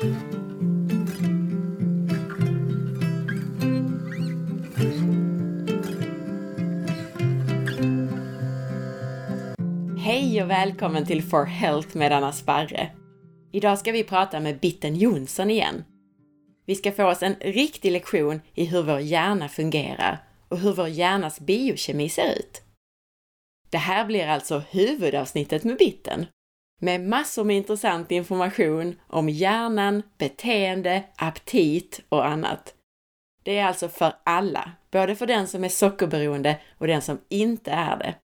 Hej och välkommen till For Health med Anna Sparre. Idag ska vi prata med Bitten Jonsson igen. Vi ska få oss en riktig lektion i hur vår hjärna fungerar och hur vår hjärnas biokemi ser ut. Det här blir alltså huvudavsnittet med Bitten, med massor med intressant information om hjärnan, beteende, aptit och annat. Det är alltså för alla, både för den som är sockerberoende och den som inte är det.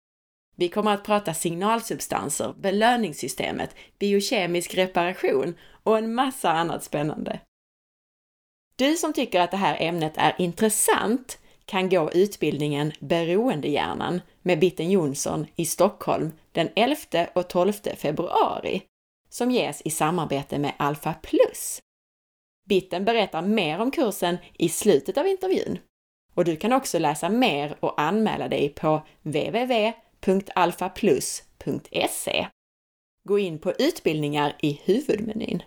Vi kommer att prata signalsubstanser, belöningssystemet, biokemisk reparation och en massa annat spännande. Du som tycker att det här ämnet är intressant kan gå utbildningen Beroendehjärnan med Bitten Jonsson i Stockholm den 11 och 12 februari som ges i samarbete med Alpha Plus. Bitten berättar mer om kursen i slutet av intervjun. Och du kan också läsa mer och anmäla dig på www.alfaplus.se. Gå in på utbildningar i huvudmenyn.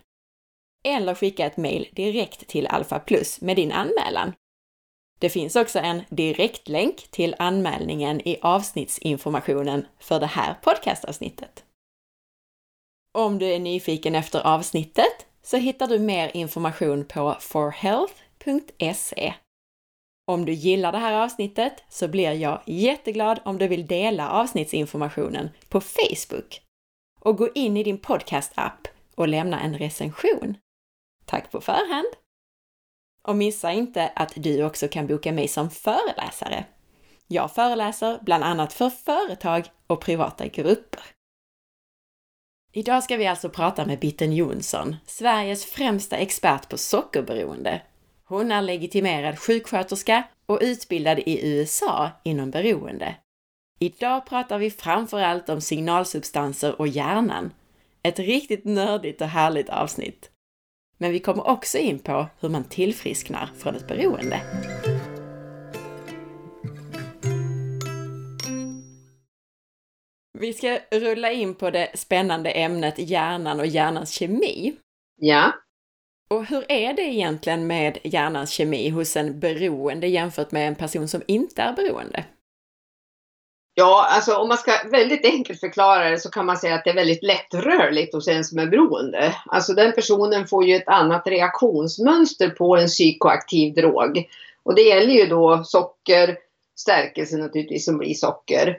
Eller skicka ett mejl direkt till Alpha Plus med din anmälan det finns också en direktlänk till anmälningen i avsnittsinformationen för det här podcastavsnittet. Om du är nyfiken efter avsnittet så hittar du mer information på forhealth.se. Om du gillar det här avsnittet så blir jag jätteglad om du vill dela avsnittsinformationen på Facebook och gå in i din podcast-app och lämna en recension. Tack på förhand! Och missa inte att du också kan boka mig som föreläsare. Jag föreläser bland annat för företag och privata grupper. Idag ska vi alltså prata med Bitten Jonsson, Sveriges främsta expert på sockerberoende. Hon är legitimerad sjuksköterska och utbildad i USA inom beroende. Idag pratar vi framför allt om signalsubstanser och hjärnan. Ett riktigt nördigt och härligt avsnitt. Men vi kommer också in på hur man tillfrisknar från ett beroende. Vi ska rulla in på det spännande ämnet hjärnan och hjärnans kemi. Ja. Och hur är det egentligen med hjärnans kemi hos en beroende jämfört med en person som inte är beroende? Ja, alltså om man ska väldigt enkelt förklara det så kan man säga att det är väldigt lättrörligt hos en som är beroende. Alltså den personen får ju ett annat reaktionsmönster på en psykoaktiv drog. Och det gäller ju då socker, stärkelse naturligtvis som blir socker.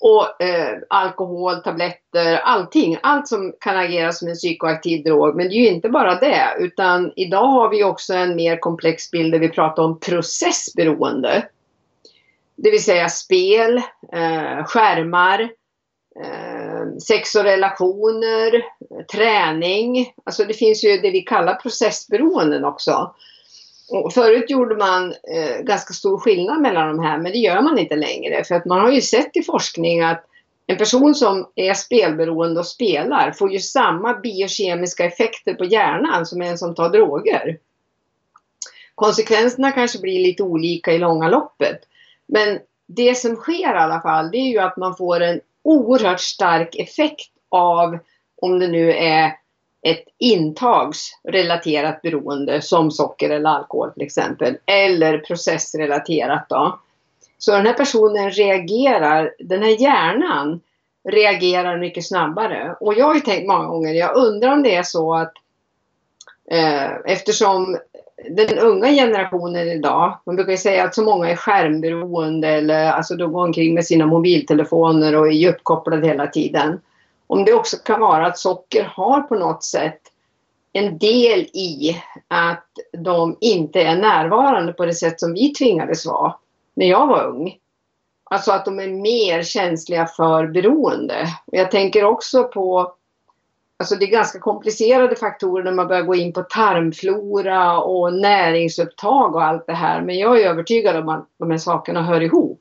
Och eh, alkohol, tabletter, allting. Allt som kan agera som en psykoaktiv drog. Men det är ju inte bara det. Utan idag har vi också en mer komplex bild där vi pratar om processberoende. Det vill säga spel, eh, skärmar, eh, sex och relationer, träning. Alltså det finns ju det vi kallar processberoenden också. Och förut gjorde man eh, ganska stor skillnad mellan de här men det gör man inte längre. För att man har ju sett i forskning att en person som är spelberoende och spelar får ju samma biokemiska effekter på hjärnan som en som tar droger. Konsekvenserna kanske blir lite olika i långa loppet. Men det som sker i alla fall det är ju att man får en oerhört stark effekt av om det nu är ett intagsrelaterat beroende som socker eller alkohol till exempel. Eller processrelaterat då. Så den här personen reagerar, den här hjärnan reagerar mycket snabbare. Och jag har ju tänkt många gånger, jag undrar om det är så att eh, eftersom den unga generationen idag, man brukar säga att så många är skärmberoende eller alltså de går omkring med sina mobiltelefoner och är uppkopplade hela tiden. Om det också kan vara att socker har på något sätt en del i att de inte är närvarande på det sätt som vi tvingades vara när jag var ung. Alltså att de är mer känsliga för beroende. Jag tänker också på Alltså det är ganska komplicerade faktorer när man börjar gå in på tarmflora och näringsupptag och allt det här. Men jag är övertygad om att de här sakerna hör ihop.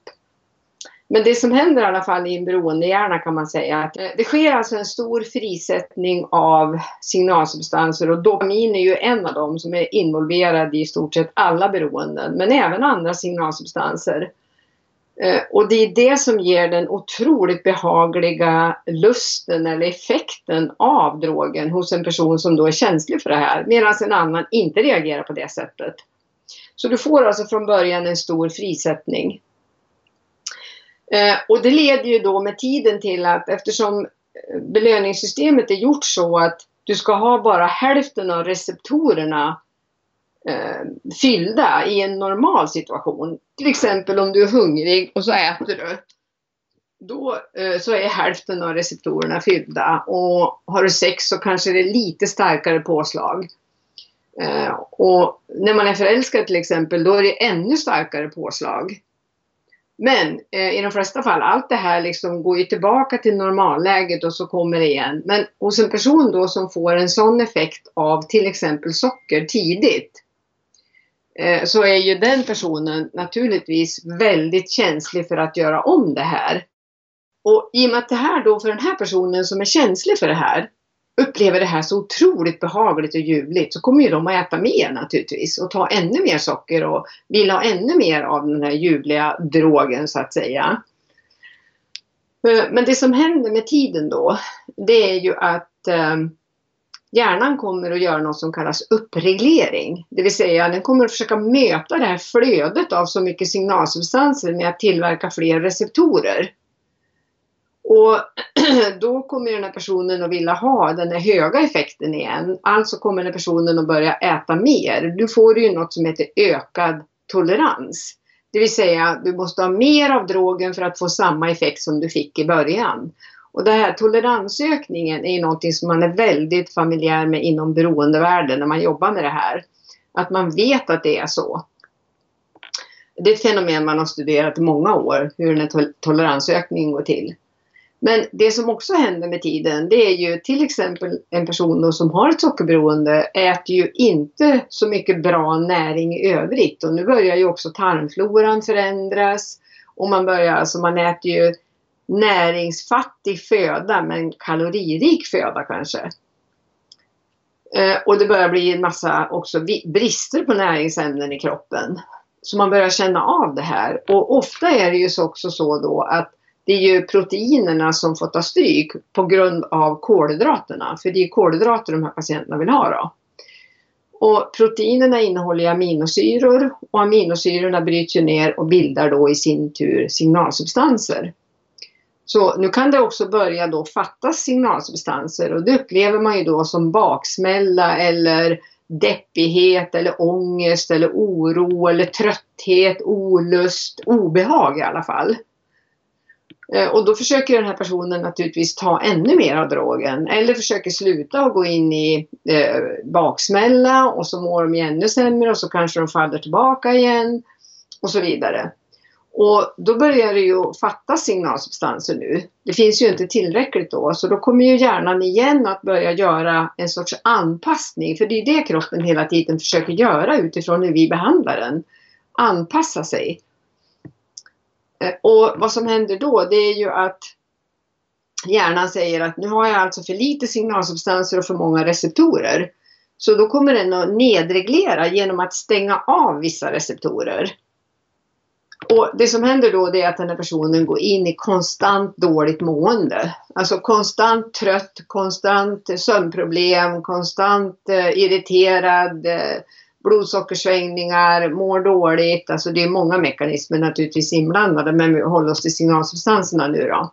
Men det som händer i alla fall i en beroendehjärna kan man säga att det sker alltså en stor frisättning av signalsubstanser och dopamin är ju en av dem som är involverad i stort sett alla beroenden men även andra signalsubstanser. Eh, och det är det som ger den otroligt behagliga lusten eller effekten av drogen hos en person som då är känslig för det här. Medan en annan inte reagerar på det sättet. Så du får alltså från början en stor frisättning. Eh, och det leder ju då med tiden till att eftersom eh, belöningssystemet är gjort så att du ska ha bara hälften av receptorerna eh, fyllda i en normal situation. Till exempel om du är hungrig och så äter du. Då eh, så är hälften av receptorerna fyllda och har du sex så kanske det är lite starkare påslag. Eh, och när man är förälskad till exempel då är det ännu starkare påslag. Men eh, i de flesta fall, allt det här liksom går ju tillbaka till normalläget och så kommer det igen. Men hos en person då som får en sån effekt av till exempel socker tidigt Eh, så är ju den personen naturligtvis väldigt känslig för att göra om det här. Och i och med att det här då för den här personen som är känslig för det här upplever det här så otroligt behagligt och ljuvligt så kommer ju de att äta mer naturligtvis och ta ännu mer socker och vill ha ännu mer av den här ljuvliga drogen så att säga. Eh, men det som händer med tiden då det är ju att eh, hjärnan kommer att göra något som kallas uppreglering. Det vill säga den kommer att försöka möta det här flödet av så mycket signalsubstanser med att tillverka fler receptorer. Och då kommer den här personen att vilja ha den här höga effekten igen. Alltså kommer den här personen att börja äta mer. Du får ju något som heter ökad tolerans. Det vill säga, du måste ha mer av drogen för att få samma effekt som du fick i början. Och den här toleransökningen är ju någonting som man är väldigt familjär med inom beroendevärlden när man jobbar med det här. Att man vet att det är så. Det är ett fenomen man har studerat i många år, hur den här toleransökningen går till. Men det som också händer med tiden det är ju till exempel en person som har ett sockerberoende äter ju inte så mycket bra näring i övrigt och nu börjar ju också tarmfloran förändras och man börjar alltså man äter ju näringsfattig föda men kaloririk föda kanske. Eh, och det börjar bli en massa också brister på näringsämnen i kroppen. Så man börjar känna av det här och ofta är det ju också så då att det är ju proteinerna som får ta stryk på grund av kolhydraterna. För det är kolhydrater de här patienterna vill ha då. Och proteinerna innehåller aminosyror och aminosyrorna bryts ju ner och bildar då i sin tur signalsubstanser. Så nu kan det också börja då fattas signalsubstanser och det upplever man ju då som baksmälla eller deppighet eller ångest eller oro eller trötthet, olust, obehag i alla fall. Eh, och då försöker den här personen naturligtvis ta ännu mer av drogen eller försöker sluta och gå in i eh, baksmälla och så mår de ännu sämre och så kanske de faller tillbaka igen och så vidare. Och då börjar det ju fattas signalsubstanser nu. Det finns ju inte tillräckligt då så då kommer ju hjärnan igen att börja göra en sorts anpassning för det är det kroppen hela tiden försöker göra utifrån hur vi behandlar den. Anpassa sig. Eh, och vad som händer då det är ju att hjärnan säger att nu har jag alltså för lite signalsubstanser och för många receptorer. Så då kommer den att nedreglera genom att stänga av vissa receptorer. Och det som händer då det är att den här personen går in i konstant dåligt mående. Alltså konstant trött, konstant sömnproblem, konstant eh, irriterad, eh, blodsockersvängningar, mår dåligt. Alltså det är många mekanismer naturligtvis inblandade men vi håller oss till signalsubstanserna nu då.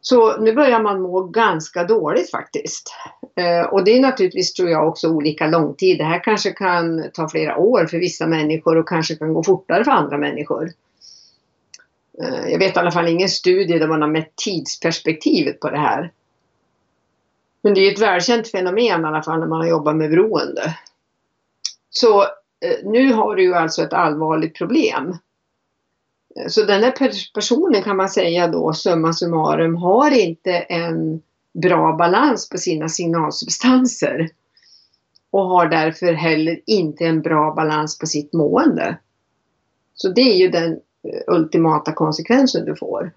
Så nu börjar man må ganska dåligt faktiskt. Eh, och det är naturligtvis tror jag också olika lång tid. Det här kanske kan ta flera år för vissa människor och kanske kan gå fortare för andra människor. Eh, jag vet i alla fall ingen studie där man har mätt tidsperspektivet på det här. Men det är ett välkänt fenomen i alla fall när man har jobbat med beroende. Så eh, nu har du ju alltså ett allvarligt problem. Så den här personen kan man säga då, summa summarum, har inte en bra balans på sina signalsubstanser. Och har därför heller inte en bra balans på sitt mående. Så det är ju den eh, ultimata konsekvensen du får.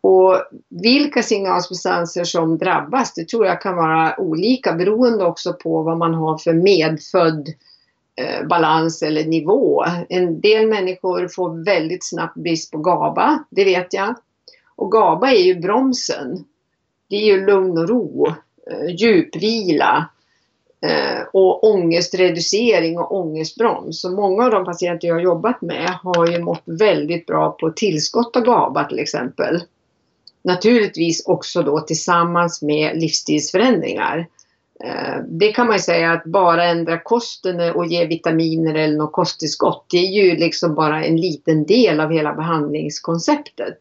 Och vilka signalsubstanser som drabbas, det tror jag kan vara olika beroende också på vad man har för medfödd eh, balans eller nivå. En del människor får väldigt snabbt brist på GABA, det vet jag. Och GABA är ju bromsen. Det är ju lugn och ro, eh, djupvila eh, och ångestreducering och ångestbroms. Så många av de patienter jag har jobbat med har ju mått väldigt bra på tillskott av GABA till exempel. Naturligtvis också då tillsammans med livsstilsförändringar. Eh, det kan man ju säga att bara ändra kosten och ge vitaminer eller något kosttillskott, det är ju liksom bara en liten del av hela behandlingskonceptet.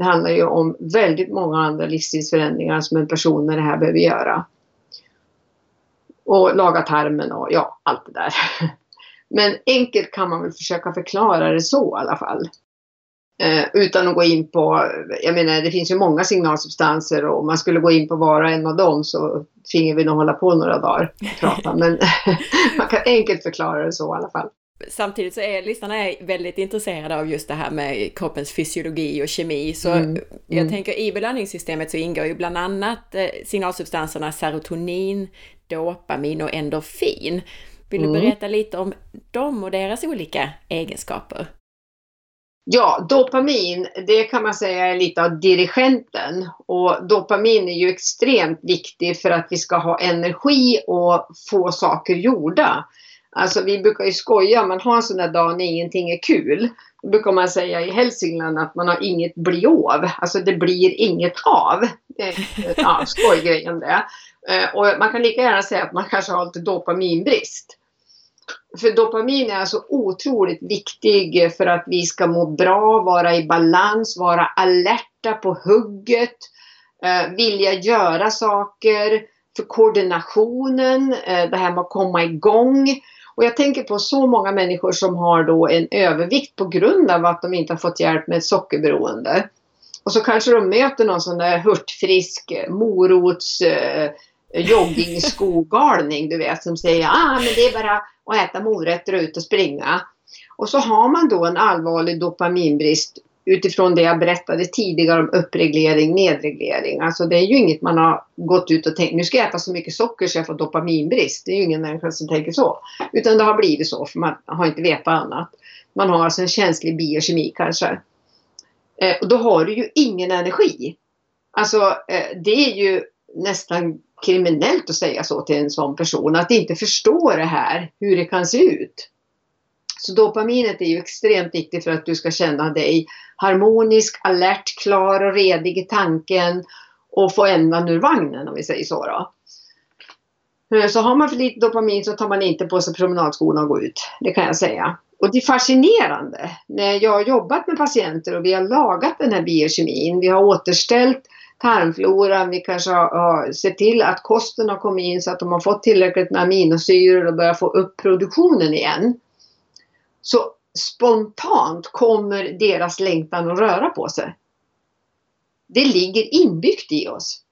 Det handlar ju om väldigt många andra livsstilsförändringar som en person med det här behöver göra. Och laga tarmen och ja, allt det där. Men enkelt kan man väl försöka förklara det så i alla fall. Eh, utan att gå in på, jag menar det finns ju många signalsubstanser och om man skulle gå in på var och en av dem så finge vi nog hålla på några dagar och prata. Men man kan enkelt förklara det så i alla fall. Samtidigt så är lyssnarna väldigt intresserade av just det här med kroppens fysiologi och kemi. Så mm. jag mm. tänker i belöningssystemet så ingår ju bland annat eh, signalsubstanserna serotonin, dopamin och endorfin. Vill du mm. berätta lite om dem och deras olika egenskaper? Ja, dopamin, det kan man säga är lite av dirigenten. Och dopamin är ju extremt viktig för att vi ska ha energi och få saker gjorda. Alltså vi brukar ju skoja, man har en sån där dag när ingenting är kul. Då brukar man säga i Hälsingland att man har inget bli av. Alltså det blir inget av. Det är ja, skojgrejen det. Eh, och man kan lika gärna säga att man kanske har lite dopaminbrist. För dopamin är alltså otroligt viktig för att vi ska må bra, vara i balans, vara alerta på hugget, eh, vilja göra saker, för koordinationen, eh, det här med att komma igång. Och jag tänker på så många människor som har då en övervikt på grund av att de inte har fått hjälp med sockerberoende. Och så kanske de möter någon sån där hurtfrisk morots eh, joggingskogalning du vet, som säger ah, men det är bara att äta morötter och ut och springa. Och så har man då en allvarlig dopaminbrist utifrån det jag berättade tidigare om uppreglering, nedreglering. Alltså det är ju inget man har gått ut och tänkt, nu ska jag äta så mycket socker så jag får dopaminbrist. Det är ju ingen människa som tänker så. Utan det har blivit så för man har inte vetat annat. Man har alltså en känslig biokemi kanske. Eh, och då har du ju ingen energi. Alltså eh, det är ju nästan kriminellt att säga så till en sån person. Att inte förstå det här, hur det kan se ut. Så dopaminet är ju extremt viktigt för att du ska känna dig harmonisk, alert, klar och redig i tanken och få ändan ur vagnen om vi säger så. Då. Eh, så har man för lite dopamin så tar man inte på sig promenadskorna och går ut. Det kan jag säga. Och det är fascinerande när jag har jobbat med patienter och vi har lagat den här biokemin. Vi har återställt tarmfloran, vi kanske har, har sett till att kosten har kommit in så att de har fått tillräckligt med aminosyror och börjar få upp produktionen igen. Så spontant kommer deras längtan att röra på sig. Det ligger inbyggt i oss.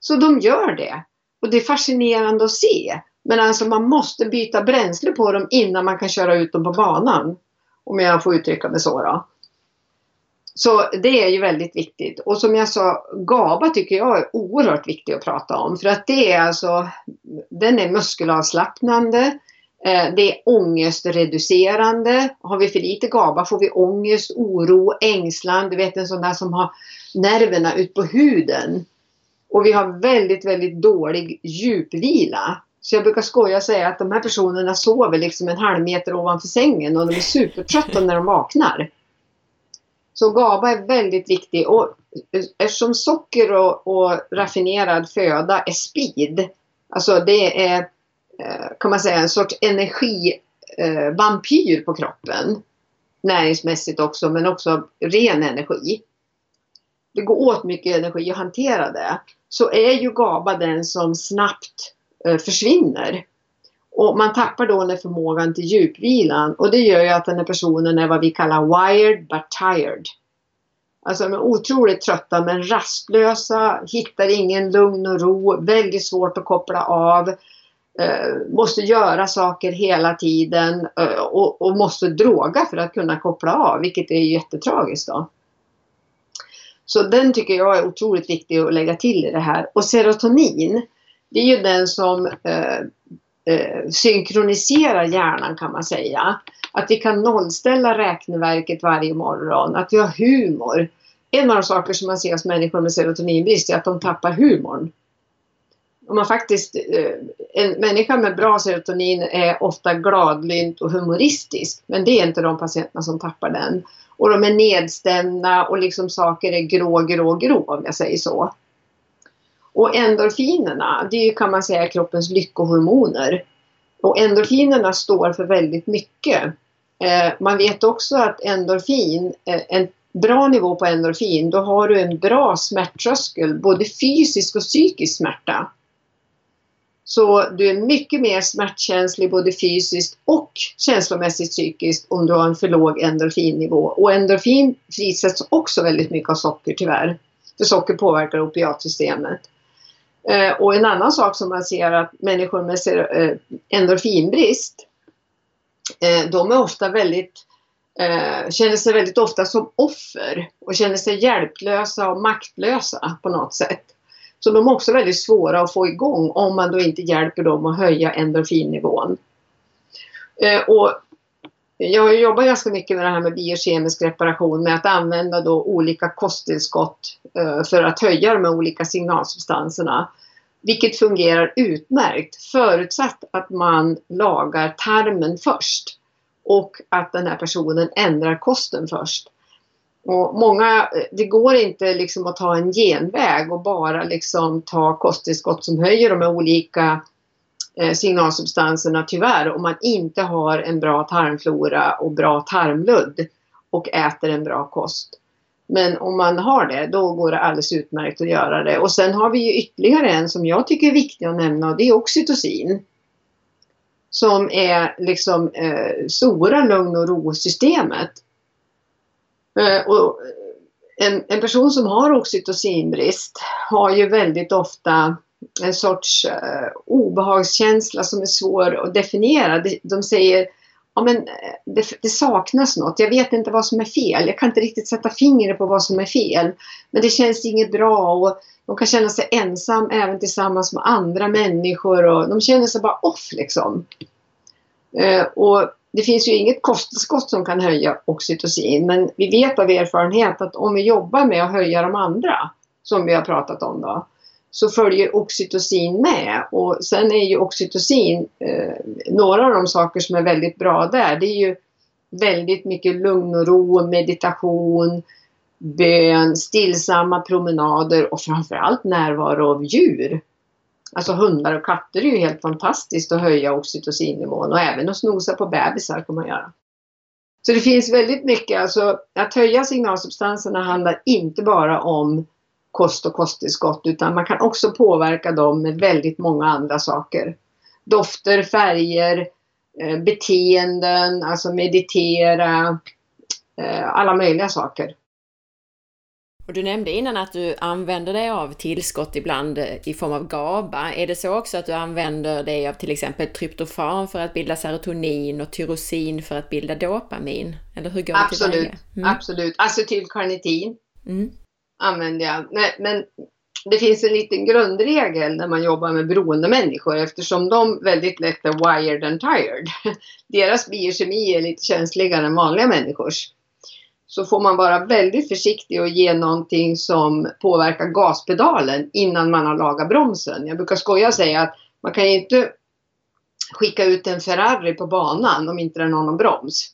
Så de gör det. Och det är fascinerande att se. Men alltså man måste byta bränsle på dem innan man kan köra ut dem på banan. Om jag får uttrycka mig så då. Så det är ju väldigt viktigt. Och som jag sa, GABA tycker jag är oerhört viktigt att prata om. För att det är alltså, den är muskelavslappnande. Eh, det är ångestreducerande. Har vi för lite GABA får vi ångest, oro, ängslan. Du vet en sån där som har nerverna ut på huden. Och vi har väldigt, väldigt dålig djupvila. Så jag brukar skoja och säga att de här personerna sover liksom en halv meter ovanför sängen och de är supertrötta när de vaknar. Så GABA är väldigt viktig och eftersom socker och, och raffinerad föda är speed, alltså det är Eh, kan man säga, en sorts energivampyr på kroppen. Näringsmässigt också, men också ren energi. Det går åt mycket energi att hantera det. Så är ju GABA den som snabbt eh, försvinner. Och man tappar då den förmågan till djupvilan och det gör ju att den här personen är vad vi kallar wired but tired. Alltså de är otroligt trötta men rastlösa, hittar ingen lugn och ro, väldigt svårt att koppla av. Eh, måste göra saker hela tiden eh, och, och, måste droga för att kunna koppla av, vilket är jättetragiskt. Då. Så den tycker jag är otroligt viktig att lägga till i det här. Och serotonin, det är ju den som eh, eh, synkroniserar hjärnan kan man säga. Att vi kan nollställa räkneverket varje morgon, att vi har humor. En av de saker som man ser hos människor med serotoninbrist är att de tappar humorn. Om man faktiskt, eh, en människa med bra serotonin är ofta gladlynt och humoristisk. Men det är inte de patienterna som tappar den. Och de är nedstämda och liksom saker är grå, grå, grå om jag säger så. Och endorfinerna, det kan man säga kroppens lyckohormoner. Och endorfinerna står för väldigt mycket. Eh, man vet också att endorfin, eh, en bra nivå på endorfin, då har du en bra smärttröskel, både fysisk och psykisk smärta. Så du är mycket mer smärtkänslig både fysiskt och känslomässigt psykiskt om du har en för låg endorfinnivå. Och endorfin frisätts också väldigt mycket av socker tyvärr. För socker påverkar opiatsystemet. Eh, och en annan sak som man ser att människor med eh, endorfinbrist eh, de är ofta väldigt känner sig väldigt ofta som offer och känner sig hjälplösa och maktlösa på något sätt. Så de är också väldigt svåra att få igång om man då inte hjälper dem att höja endorfinnivån. Eh, och jag har jobbat ganska mycket med det här med biokemisk reparation med att använda då olika kosttillskott eh, för att höja de här olika signalsubstanserna. Vilket fungerar utmärkt förutsatt att man lagar tarmen först och att den här personen ändrar kosten först. Och många, eh, det går inte liksom att ta en genväg och bara liksom ta kosttillskott som höjer de här olika eh, signalsubstanserna tyvärr om man inte har en bra tarmflora och bra tarmludd och äter en bra kost. Men om man har det, då går det alldeles utmärkt att göra det. Och sen har vi ju ytterligare en som jag tycker är viktig att nämna och det är oxytocin. Som är liksom eh, stora lugn och ro-systemet. Eh, och eh, en, en person som har oxytocinbrist har ju väldigt ofta en sorts uh, obehagskänsla som är svår att definiera. De, de säger ja, men det, det, saknas något. Jag vet inte vad som är fel. Jag kan inte riktigt sätta fingret på vad som är fel. Men det känns inget bra och de kan känna sig ensam även tillsammans med andra människor och de känner sig bara off liksom. Uh, och det finns ju inget kosttillskott som kan höja oxytocin men vi vet av erfarenhet att om vi jobbar med att höja de andra som vi har pratat om då så följer oxytocin med och sen är ju oxytocin eh, några av de saker som är väldigt bra där. Det är ju väldigt mycket lugn och ro, meditation, bön, stillsamma promenader och framförallt närvaro av djur. Alltså hundar och katter är ju helt fantastiskt att höja oxytocinnivån och även att snosa på bebisar kan man göra. Så det finns väldigt mycket, alltså att höja signalsubstanserna handlar inte bara om kost och kosttillskott utan man kan också påverka dem med väldigt många andra saker. Dofter, färger, eh, beteenden, alltså meditera, eh, alla möjliga saker. Och du nämnde innan att du använder dig av tillskott ibland eh, i form av GABA. Är det så också att du använder dig av till exempel tryptofan för att bilda serotonin och tyrosin för att bilda dopamin? Eller hur går det Absolut, mm. absolut. Acetylkarnitin. Mm använder jag. Nej, men det finns en liten grundregel när man jobbar med beroende människor eftersom de väldigt lätt är wired and tired. Deras biokemi är lite känsligare än vanliga människors. Så får man vara väldigt försiktig och ge någonting som påverkar gaspedalen innan man har lagat bromsen. Jag brukar skoja och säga att man kan ju inte skicka ut en Ferrari på banan om inte den har någon broms.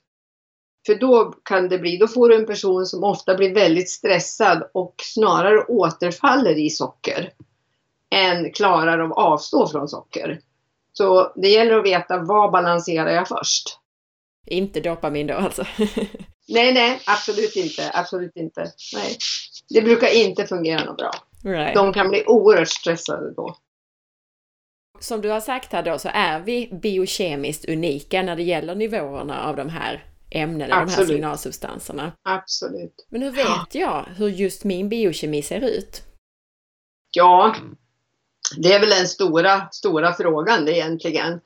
För då kan det bli, då får du en person som ofta blir väldigt stressad och snarare återfaller i socker än klarar av att avstå från socker. Så det gäller att veta vad balanserar jag först. Inte dopamin då alltså? nej, nej, absolut inte. Absolut inte. Nej. Det brukar inte fungera något bra. Right. De kan bli oerhört stressade då. Som du har sagt här då så är vi biokemiskt unika när det gäller nivåerna av de här ämnen, Absolut. de här signalsubstanserna. Absolut. Men hur vet jag hur just min biokemi ser ut? Ja, det är väl den stora, stora frågan egentligen.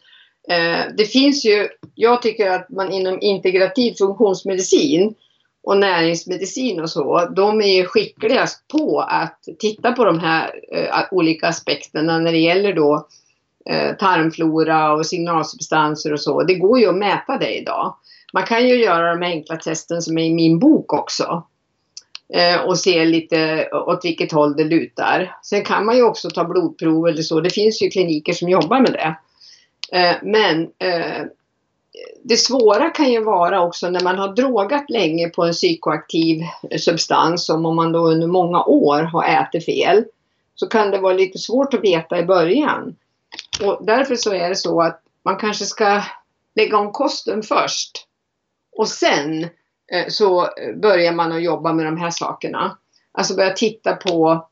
Eh, det finns ju, jag tycker att man inom integrativ funktionsmedicin och näringsmedicin och så, de är ju skickligast på att titta på de här eh, olika aspekterna när det gäller då eh, tarmflora och signalsubstanser och så. Det går ju att mäta det idag. Man kan ju göra de enkla testen som är i min bok också. Och se lite åt vilket håll det lutar. Sen kan man ju också ta blodprov eller så. Det finns ju kliniker som jobbar med det. Eh, men eh, det svåra kan ju vara också när man har drogat länge på en psykoaktiv substans, som om man då under många år har ätit fel, så kan det vara lite svårt att veta i början. Och därför så är det så att man kanske ska lägga om kosten först. Och sen eh, så börjar man att jobba med de här sakerna. Alltså börja titta på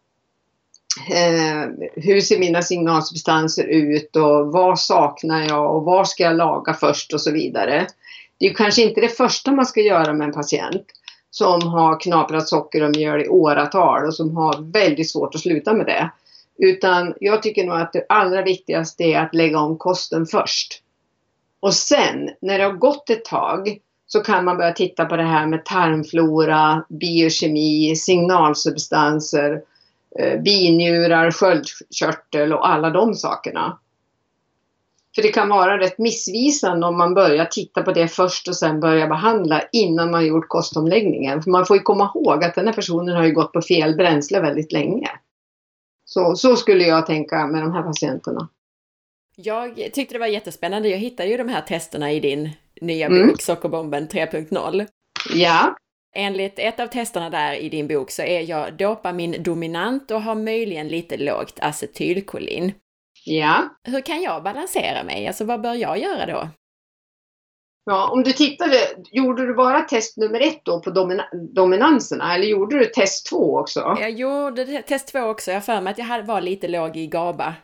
eh, hur ser mina signalsubstanser ut och vad saknar jag och vad ska jag laga först och så vidare. Det är kanske inte det första man ska göra med en patient som har knaprat socker och mjöl i åratal och som har väldigt svårt att sluta med det. Utan jag tycker nog att det allra viktigaste är att lägga om kosten först. Och sen när det har gått ett tag så kan man börja titta på det här med tarmflora, biokemi, signalsubstanser binjurar, sköldkörtel och alla de sakerna. För det kan vara rätt missvisande om man börjar titta på det först och sen börjar behandla innan man gjort kostomläggningen. För man får ju komma ihåg att den här personen har ju gått på fel bränsle väldigt länge. Så, så skulle jag tänka med de här patienterna. Jag tyckte det var jättespännande. Jag hittade ju de här testerna i din nya mm. bok Sockerbomben 3.0. Ja. Enligt ett av testerna där i din bok så är jag dopamindominant och har möjligen lite lågt acetylkolin. Ja. Hur kan jag balansera mig? Alltså vad bör jag göra då? Ja, om du tittade, gjorde du bara test nummer ett då på domina dominanserna eller gjorde du test två också? Jag gjorde test två också. Jag för mig att jag var lite låg i GABA.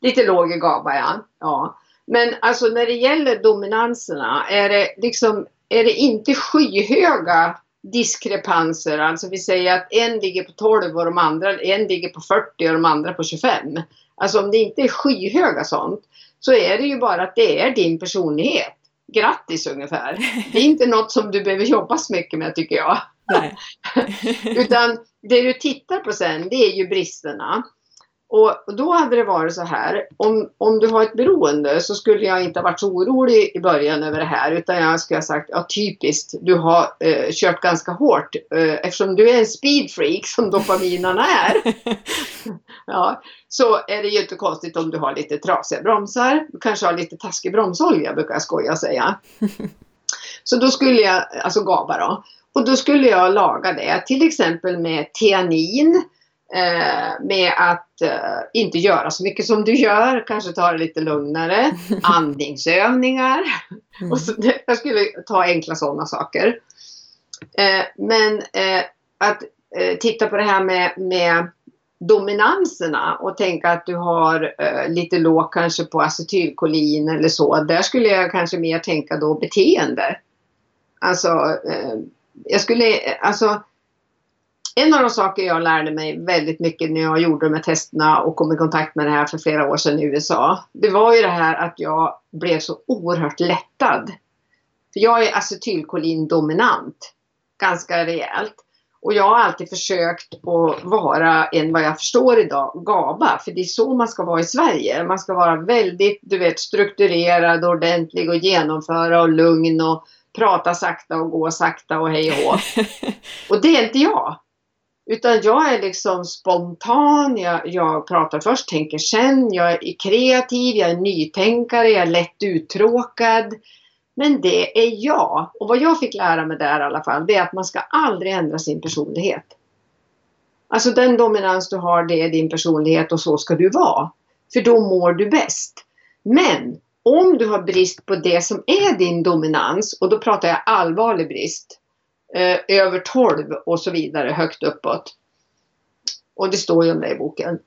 Lite låg i GABA, ja. ja. Men alltså när det gäller dominanserna, är det liksom, är det inte skyhöga diskrepanser. Alltså vi säger att en ligger på 12 och de andra, en ligger på 40 och de andra på 25. Alltså om det inte är skyhöga sånt så är det ju bara att det är din personlighet. Grattis ungefär. Det är inte något som du behöver jobba så mycket med tycker jag. Utan det du tittar på sen det är ju bristerna. Och då hade det varit så här, om, om du har ett beroende så skulle jag inte ha varit så orolig i början över det här utan jag skulle ha sagt, ja typiskt, du har eh, kört ganska hårt eh, eftersom du är en speedfreak som dopaminarna är. ja, så är det ju inte konstigt om du har lite trasiga bromsar, du kanske har lite taskig bromsolja brukar jag skoja säga. så då skulle jag, alltså GABA då, och då skulle jag laga det till exempel med teanin Eh, med att eh, inte göra så mycket som du gör, kanske ta det lite lugnare, andningsövningar. Mm. Och så, jag skulle ta enkla sådana saker. Eh, men eh, att eh, titta på det här med, med dominanserna och tänka att du har eh, lite lågt kanske på acetylkolin eller så. Där skulle jag kanske mer tänka då beteende. Alltså, jag skulle, alltså en av de saker jag lärde mig väldigt mycket när jag gjorde de här testerna och kom i kontakt med det här för flera år sedan i USA. Det var ju det här att jag blev så oerhört lättad. För jag är acetylkolin-dominant. Ganska rejält. Och jag har alltid försökt att vara en, vad jag förstår idag, GABA. För det är så man ska vara i Sverige. Man ska vara väldigt, du vet, strukturerad, ordentlig och genomföra och lugn och prata sakta och gå sakta och hej och hå. Och det är inte jag. Utan jag är liksom spontan, jag, jag pratar först, tänker sen, jag är kreativ, jag är nytänkare, jag är lätt uttråkad. Men det är jag. Och vad jag fick lära mig där i alla fall, det är att man ska aldrig ändra sin personlighet. Alltså den dominans du har, det är din personlighet och så ska du vara. För då mår du bäst. Men om du har brist på det som är din dominans, och då pratar jag allvarlig brist, eh, över 12 och så vidare högt uppåt. Och det står ju om det i boken.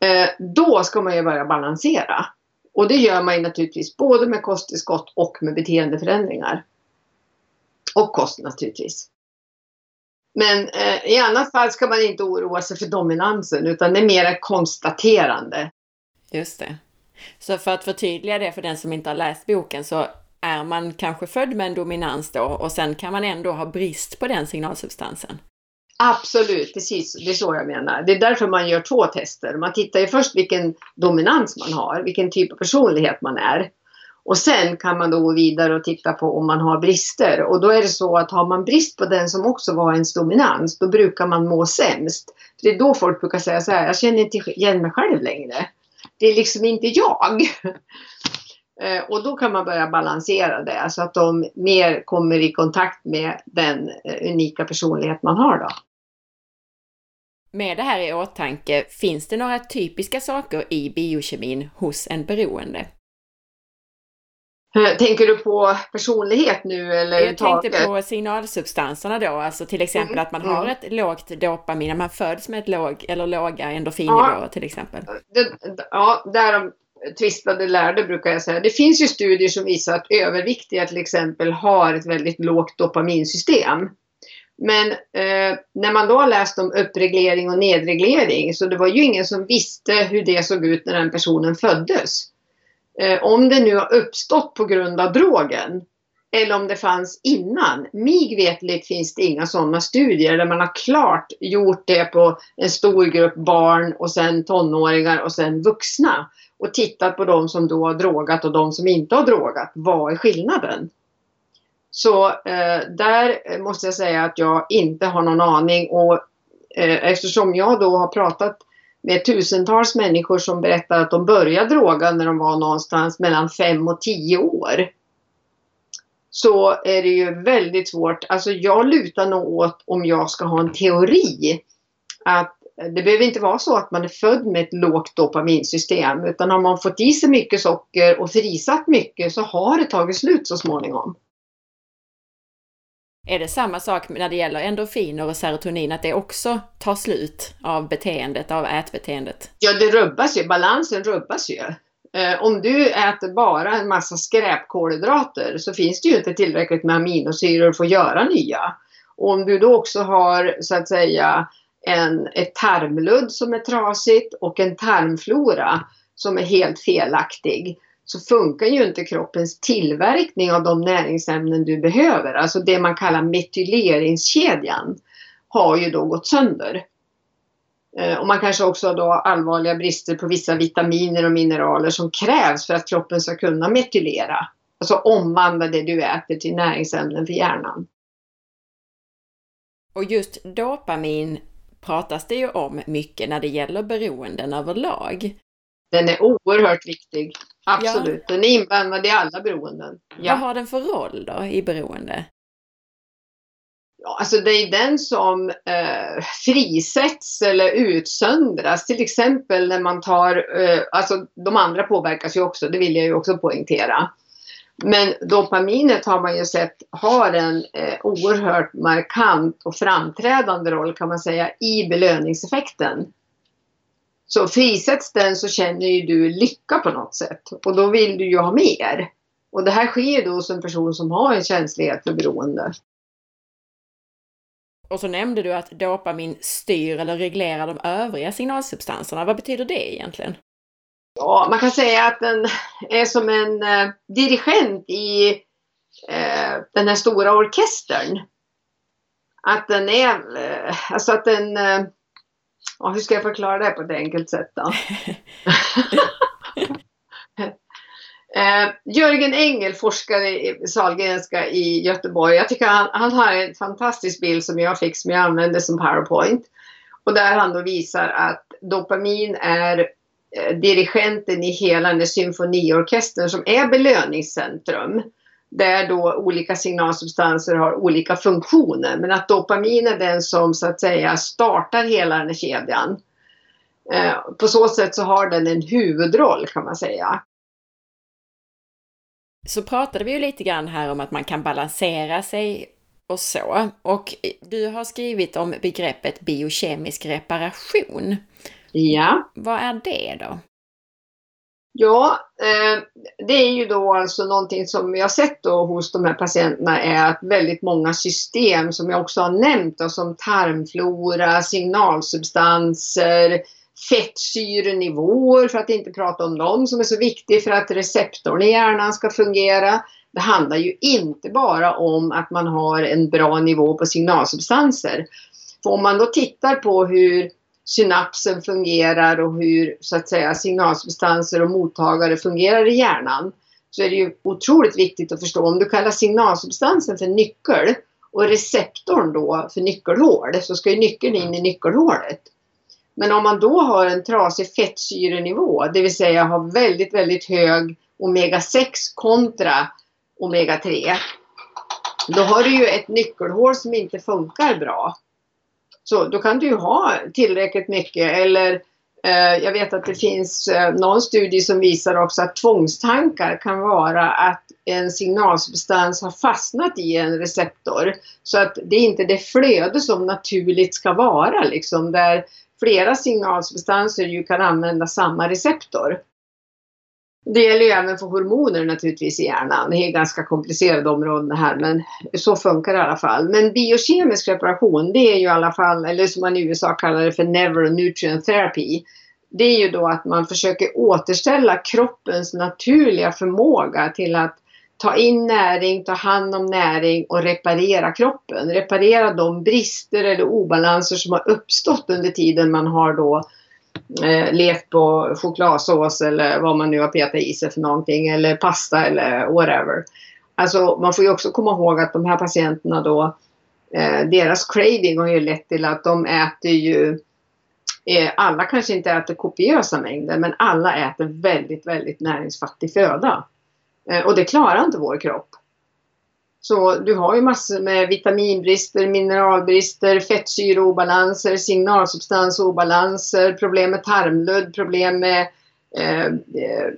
Eh, då ska man ju börja balansera. Och det gör man ju naturligtvis både med kosttillskott och med beteendeförändringar. Och kost naturligtvis. Men eh, i annat fall ska man inte oroa sig för dominansen utan det är mer konstaterande. Just det. Så för att förtydliga det för den som inte har läst boken så är man kanske född med en dominans då och sen kan man ändå ha brist på den signalsubstansen. Absolut, precis. Det är så jag menar. Det är därför man gör två tester. Man tittar ju först vilken dominans man har, vilken typ av personlighet man är. Och sen kan man då gå vidare och titta på om man har brister. Och då är det så att har man brist på den som också var ens dominans, då brukar man må sämst. För det är då folk brukar säga så här, jag känner inte igen mig själv längre. Det är liksom inte jag. Eh, och då kan man börja balansera det så att de mer kommer i kontakt med den eh, unika personlighet man har då. Med det här i åtanke, finns det några typiska saker i biokemin hos en beroende? Eh, tänker du på personlighet nu eller Jag tänkte på signalsubstanserna då, alltså till exempel mm, att man mm. har ett lågt dopamin, man föds med ett låg eller låga endorfinnivåer ja, till exempel. Det, ja, därom tvistade lärde brukar jag säga. Det finns ju studier som visar att överviktiga till exempel har ett väldigt lågt dopaminsystem. Men eh, när man då har läst om uppreglering och nedreglering så det var ju ingen som visste hur det såg ut när den personen föddes. Eh, om det nu har uppstått på grund av drogen eller om det fanns innan. Mig vetligt finns det inga sådana studier där man har klart gjort det på en stor grupp barn och sen tonåringar och sen vuxna och tittat på de som då har drogat och de som inte har drogat. Vad är skillnaden? Så eh, där måste jag säga att jag inte har någon aning och eh, eftersom jag då har pratat med tusentals människor som berättar att de började droga när de var någonstans mellan 5 och 10 år. Så är det ju väldigt svårt. Alltså jag lutar nog åt om jag ska ha en teori att det behöver inte vara så att man är född med ett lågt dopaminsystem utan har man fått i sig mycket socker och frisatt mycket så har det tagit slut så småningom. Är det samma sak när det gäller endorfiner och serotonin, att det också tar slut av beteendet, av ätbeteendet? Ja, det rubbas ju. Balansen rubbas ju. Eh, om du äter bara en massa skräpkolhydrater så finns det ju inte tillräckligt med aminosyror för att göra nya. Och om du då också har så att säga en, ett tarmludd som är trasigt och en tarmflora som är helt felaktig så funkar ju inte kroppens tillverkning av de näringsämnen du behöver. Alltså det man kallar metyleringskedjan har ju då gått sönder. Eh, och man kanske också då allvarliga brister på vissa vitaminer och mineraler som krävs för att kroppen ska kunna metylera. Alltså omvandla det du äter till näringsämnen för hjärnan. Och just dopamin pratas det ju om mycket när det gäller beroenden överlag. Den är oerhört viktig. Absolut. Ja. Den är inblandad i alla beroenden. Ja. Vad har den för roll då i beroende? Alltså det är den som eh, frisätts eller utsöndras. Till exempel när man tar, eh, alltså de andra påverkas ju också, det vill jag ju också poängtera. Men dopaminet har man ju sett har en eh, oerhört markant och framträdande roll kan man säga i belöningseffekten. Så frisätts den så känner ju du lycka på något sätt och då vill du ju ha mer. Och det här sker då hos en person som har en känslighet för beroende. Och så nämnde du att dopamin styr eller reglerar de övriga signalsubstanserna. Vad betyder det egentligen? Ja, man kan säga att den är som en eh, dirigent i eh, den här stora orkestern. Att den är, eh, alltså att den eh, hur ska jag förklara det på ett enkelt sätt då? eh, Jörgen Engel, forskare i Sahlgrenska i Göteborg. Jag tycker han, han har en fantastisk bild som jag fick som jag använde som powerpoint. Och där han då visar att dopamin är eh, dirigenten i hela den symfoniorkestern som är belöningscentrum där då olika signalsubstanser har olika funktioner. Men att dopamin är den som så att säga startar hela den här kedjan. Eh, på så sätt så har den en huvudroll kan man säga. Så pratade vi ju lite grann här om att man kan balansera sig och så. Och du har skrivit om begreppet biokemisk reparation. Ja. Vad är det då? Ja, eh, det är ju då alltså någonting som har sett då hos de här patienterna är att väldigt många system som jag också har nämnt då, som tarmflora, signalsubstanser, fettsyrenivåer för att inte prata om dem som är så viktig för att receptorn i hjärnan ska fungera. Det handlar ju inte bara om att man har en bra nivå på signalsubstanser För om man då tittar på hur synapsen fungerar och hur så att säga signalsubstanser och mottagare fungerar i hjärnan så är det ju otroligt viktigt att förstå om du kallar signalsubstansen för nyckel och receptorn då för nyckelhål så ska ju nyckeln in i nyckelhålet. Men om man då har en trasig fettsyrenivå, det vill säga har väldigt, väldigt hög omega-6 kontra omega-3, då har du ju ett nyckelhål som inte funkar bra. Så då kan du ju ha tillräckligt mycket eller eh, jag vet att det finns eh, någon studie som visar också att tvångstankar kan vara att en signalsubstans har fastnat i en receptor. Så att det är inte det flöde som naturligt ska vara liksom där flera signalsubstanser ju kan använda samma receptor. Det gäller ju även för hormoner naturligtvis i hjärnan. Det är ganska komplicerade områden här men så funkar det i alla fall. Men biokemisk reparation det är ju i alla fall, eller som man i USA kallar det för never nutrient therapy. Det är ju då att man försöker återställa kroppens naturliga förmåga till att ta in näring, ta hand om näring och reparera kroppen. Reparera de brister eller obalanser som har uppstått under tiden man har då eh, levt på chokladsås eller vad man nu har petat i sig för någonting eller pasta eller whatever. Alltså man får ju också komma ihåg att de här patienterna då eh, deras craving har ju lett till att de äter ju eh, alla kanske inte äter kopiösa mängder men alla äter väldigt, väldigt näringsfattig föda. Eh, och det klarar inte vår kropp. Så du har ju massor med vitaminbrister, mineralbrister, fettsyreobalanser, signalsubstansobalanser, problem med tarmludd, problem med eh, eh,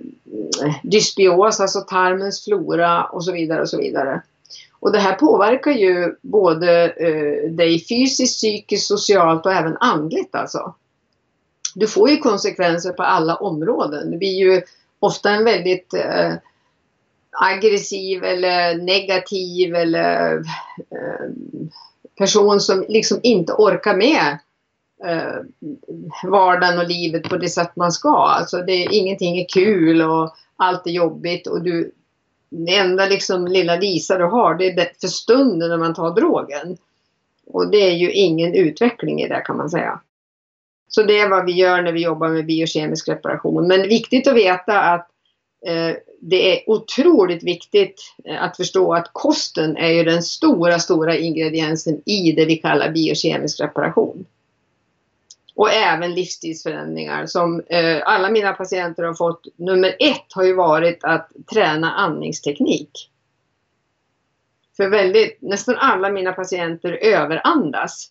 dysbios, alltså tarmens flora och så vidare och så vidare. Och det här påverkar ju både eh, dig fysiskt, psykiskt, socialt och även andligt alltså. Du får ju konsekvenser på alla områden. Det blir ju ofta en väldigt eh, aggressiv eller negativ eller eh, person som liksom inte orkar med eh, vardagen och livet på det sätt man ska. Alltså det, ingenting är kul och allt är jobbigt och du det enda liksom lilla Lisa du har det är det för stunden när man tar drogen. Och det är ju ingen utveckling i det kan man säga. Så det är vad vi gör när vi jobbar med biokemisk reparation. Men viktigt att veta att eh, det är otroligt viktigt eh, att förstå att kosten är ju den stora, stora ingrediensen i det vi kallar biokemisk reparation. Och även livsstilsförändringar som eh, alla mina patienter har fått. Nummer ett har ju varit att träna andningsteknik. För väldigt, nästan alla mina patienter överandas.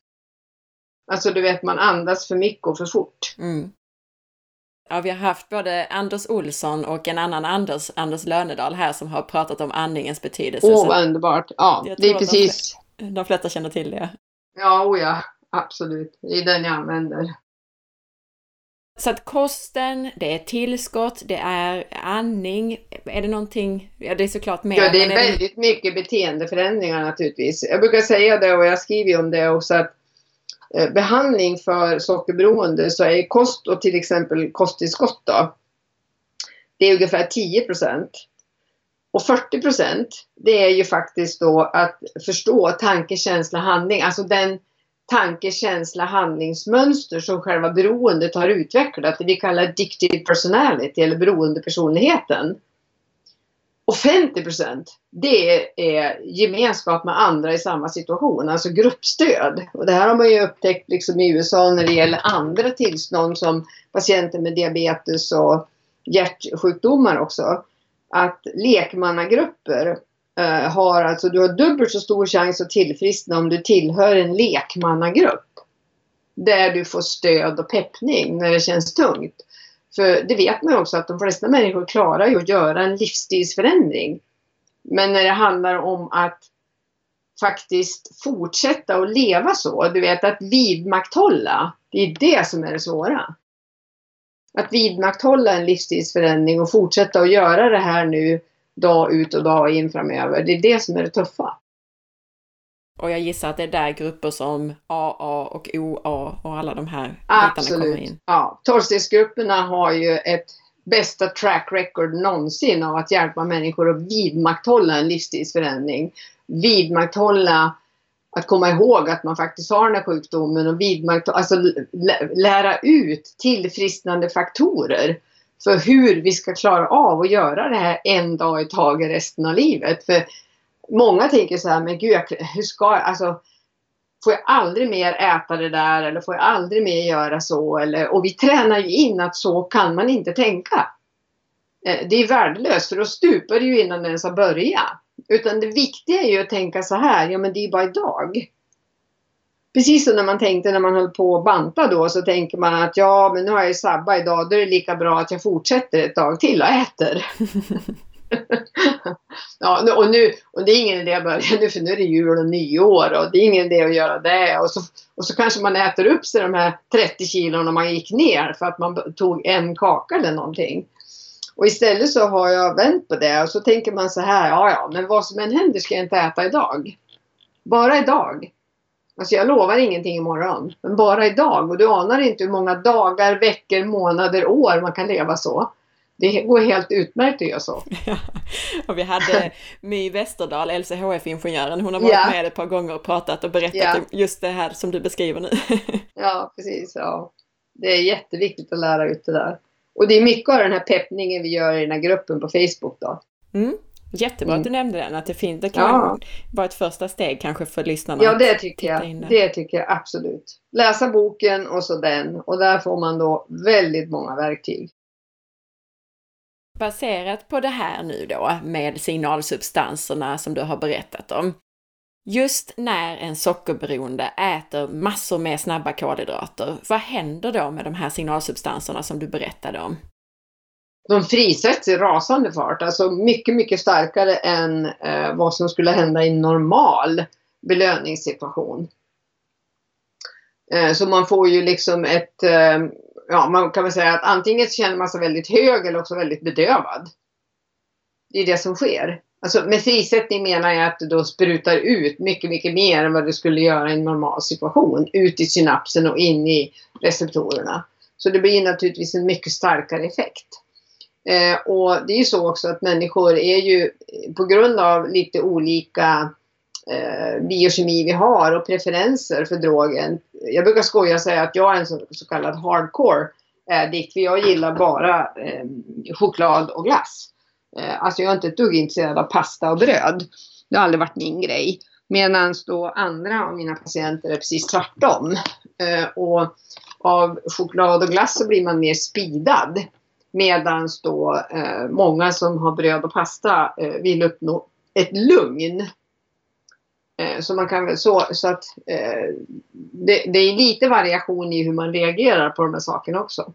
Alltså du vet man andas för mycket och för fort. Mm. Ja, vi har haft både Anders Olsson och en annan Anders, Anders Lönedal här som har pratat om andningens betydelse. Åh, oh, vad underbart! Ja, det är precis. De, de flesta känner till det. Ja, oh ja, absolut. Det är den jag använder. Så att kosten, det är tillskott, det är andning. Är det någonting, ja det är såklart mer. Ja, det är, väldigt mycket beteendeförändringar naturligtvis. Jag brukar säga det och jag skriver om det också att Eh, behandling för sockerberoende så är kost och till exempel kosttillskott då, det är ungefär 10. Och 40 det är ju faktiskt då att förstå tanke, känsla, handling. Alltså den tanke, känsla, handlingsmönster som själva beroendet har utvecklat. Det vi kallar addictive personality eller beroendepersonligheten. Och 50 det är gemenskap med andra i samma situation, alltså gruppstöd. Och det här har man ju upptäckt liksom i USA när det gäller andra tillstånd som patienter med diabetes och hjärtsjukdomar också. Att lekmannagrupper eh, har alltså, du har dubbelt så stor chans att tillfriskna om du tillhör en lekmannagrupp. Där du får stöd och peppning när det känns tungt. För det vet man ju också att de flesta människor klarar ju att göra en livsstilsförändring. Men när det handlar om att faktiskt fortsätta att leva så, du vet att vidmakthålla, det är det som är det svåra. Att vidmakthålla en livsstilsförändring och fortsätta att göra det här nu dag ut och dag in framöver, det är det som är det tuffa. Och jag gissar att det är där grupper som AA och OA och alla de här Absolut. bitarna kommer in. Ja, tolvstegsgrupperna har ju ett bästa track record någonsin av att hjälpa människor att vidmakthålla en livsstilsförändring. Vidmakthålla att komma ihåg att man faktiskt har den här sjukdomen och vidmakthålla, alltså lära ut tillfrisknande faktorer för hur vi ska klara av att göra det här en dag i taget resten av livet. För många tänker så här, men gud, hur ska jag, alltså får jag aldrig mer äta det där eller får jag aldrig mer göra så eller, och vi tränar ju in att så kan man inte tänka. Eh, det är värdelöst för då stupar det ju innan det ens har börjat. Utan det viktiga är ju att tänka så här, ja men det är bara idag. Precis som när man tänkte när man höll på att banta då så tänker man att ja men nu har jag ju sabba idag, då är det lika bra att jag fortsätter ett tag till och äter. ja, och, nu, och det är ingen idé att börja nu för nu är det jul och nyår och det är ingen idé att göra det. Och så, och så kanske man äter upp sig de här 30 kilona man gick ner för att man tog en kaka eller någonting. Och istället så har jag vänt på det och så tänker man så här, ja ja, men vad som än händer ska jag inte äta idag. Bara idag. Alltså jag lovar ingenting imorgon, men bara idag. Och du anar inte hur många dagar, veckor, månader, år man kan leva så. Det går helt utmärkt att göra så. Ja. Och vi hade My Westerdahl, LCHF-ingenjören, hon har varit ja. med ett par gånger och pratat och berättat ja. just det här som du beskriver nu. ja, precis. Ja. Det är jätteviktigt att lära ut det där. Och det är mycket av den här peppningen vi gör i den här gruppen på Facebook då. Mm. Jättebra mm. att du nämnde den, att det finns, det kan ja. vara ett första steg kanske för lyssnarna. Ja, det tycker jag. Det tycker jag absolut. Läsa boken och så den och där får man då väldigt många verktyg. Baserat på det här nu då med signalsubstanserna som du har berättat om. Just när en sockerberoende äter massor med snabba kolhydrater, vad händer då med de här signalsubstanserna som du berättade om? De frisätts i rasande fart, alltså mycket, mycket starkare än eh, vad som skulle hända i en normal belöningssituation. Eh, så man får ju liksom ett, eh, ja man kan väl säga att antingen känner man sig väldigt hög eller också väldigt bedövad. Det är det som sker. Alltså med frisättning menar jag att du då sprutar ut mycket, mycket mer än vad du skulle göra i en normal situation. Ut i synapsen och in i receptorerna. Så det blir naturligtvis en mycket starkare effekt. Eh, och det är ju så också att människor är ju på grund av lite olika eh, biokemi vi har och preferenser för drogen. Jag brukar skoja och säga att jag är en så, så kallad hardcore eh, addict för jag gillar bara eh, choklad och glass. Eh, alltså jag är inte ett dugg intresserad av pasta och bröd. Det har aldrig varit min grej. Medan då andra av mina patienter är precis tvärtom. Eh, och av choklad och glass så blir man mer spidad. Medan då eh, många som har bröd och pasta eh, vill uppnå ett lugn. Eh, så man kan så, så att eh, det, det, är lite variation i hur man reagerar på de här sakerna också.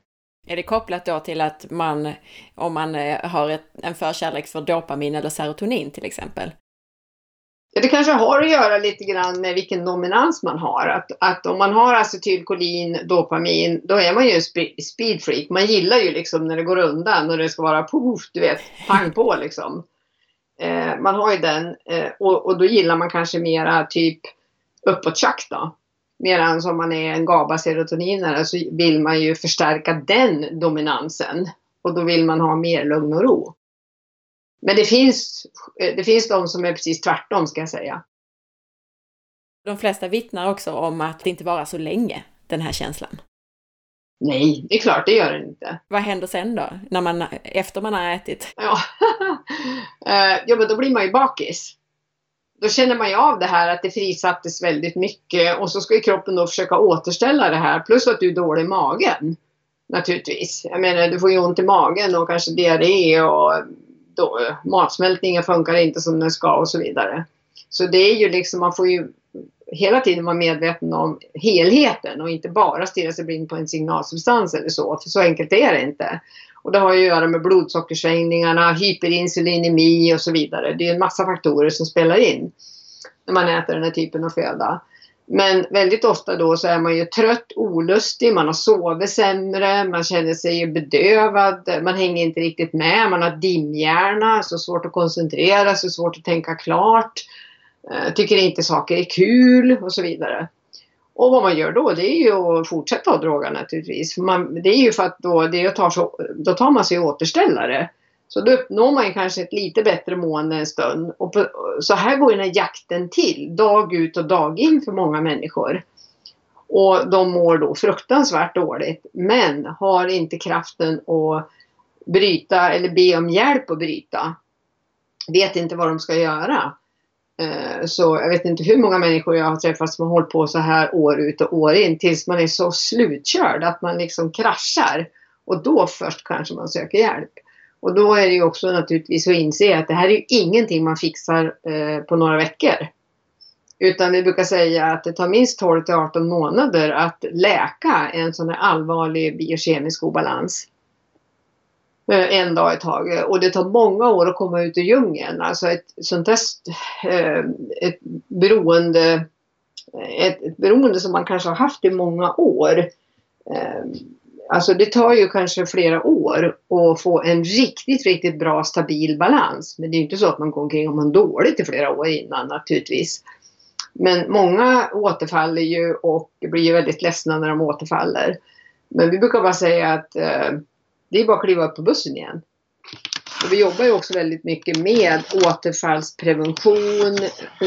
Är det kopplat då till att man, om man eh, har ett, en förkärlek för dopamin eller serotonin till exempel? Det kanske har att göra lite grann med vilken dominans man har. Att, att om man har acetylkolin, dopamin, då är man ju en speedfreak. Man gillar ju liksom när det går undan och det ska vara poff, du vet, pang på liksom. Eh, man har ju den eh, och, och, då gillar man kanske mera typ uppåttjack då. Medan om man är en GABA-serotoninare så vill man ju förstärka den dominansen. Och då vill man ha mer lugn och ro. Men det finns, eh, det finns de som är precis tvärtom ska jag säga. De flesta vittnar också om att det inte varar så länge, den här känslan. Nej, det är klart det gör den inte. Vad händer sen då, när man, efter man har ätit? Ja, eh, ja men då blir man ju bakis då känner man ju av det här att det frisattes väldigt mycket och så ska ju kroppen då försöka återställa det här plus att du är dålig i magen. Naturligtvis. Jag menar du får ju ont i magen och kanske diarré och då, matsmältningen funkar inte som den ska och så vidare. Så det är ju liksom, man får ju hela tiden vara medveten om helheten och inte bara stirra sig blind på en signalsubstans eller så, för så enkelt är det inte. Och det har ju att göra med blodsockersvängningarna, hyperinsulinemi och så vidare. Det är en massa faktorer som spelar in när man äter den här typen av föda. Men väldigt ofta då så är man ju trött, olustig, man har sovit sämre, man känner sig bedövad, man hänger inte riktigt med, man har dimhjärna, så svårt att koncentrera sig, svårt att tänka klart, Eh, tycker inte saker är kul och så vidare. Och vad man gör då det är ju att fortsätta att droga naturligtvis. Man, det är ju för att då, det tar så, då tar man sig återställare. Så då uppnår man kanske ett lite bättre mående en stund. Och på, så här går den här jakten till, dag ut och dag in för många människor. Och de mår då fruktansvärt dåligt, men har inte kraften att bryta eller be om hjälp att bryta. Vet inte vad de ska göra. Eh, så jag vet inte hur många människor jag har träffat som har hållit på så här år ut och år in tills man är så slutkörd att man liksom kraschar. Och då först kanske man söker hjälp. Och då är det ju också naturligtvis att inse att det här är ju ingenting man fixar eh, på några veckor. Utan vi brukar säga att det tar minst 12 till 18 månader att läka en sån här allvarlig biokemisk obalans. Eh, en dag i taget. Och det tar många år att komma ut ur djungeln. Alltså ett sånt där eh, ett beroende, eh, ett, ett beroende som man kanske har haft i många år. Alltså det tar ju kanske flera år att få en riktigt, riktigt bra stabil balans. Men det är inte så att man går omkring och mår dåligt i flera år innan naturligtvis. Men många återfaller ju och blir ju väldigt ledsna när de återfaller. Men vi brukar bara säga att eh, det är bara att kliva upp på bussen igen. Och vi jobbar ju också väldigt mycket med återfallsprevention,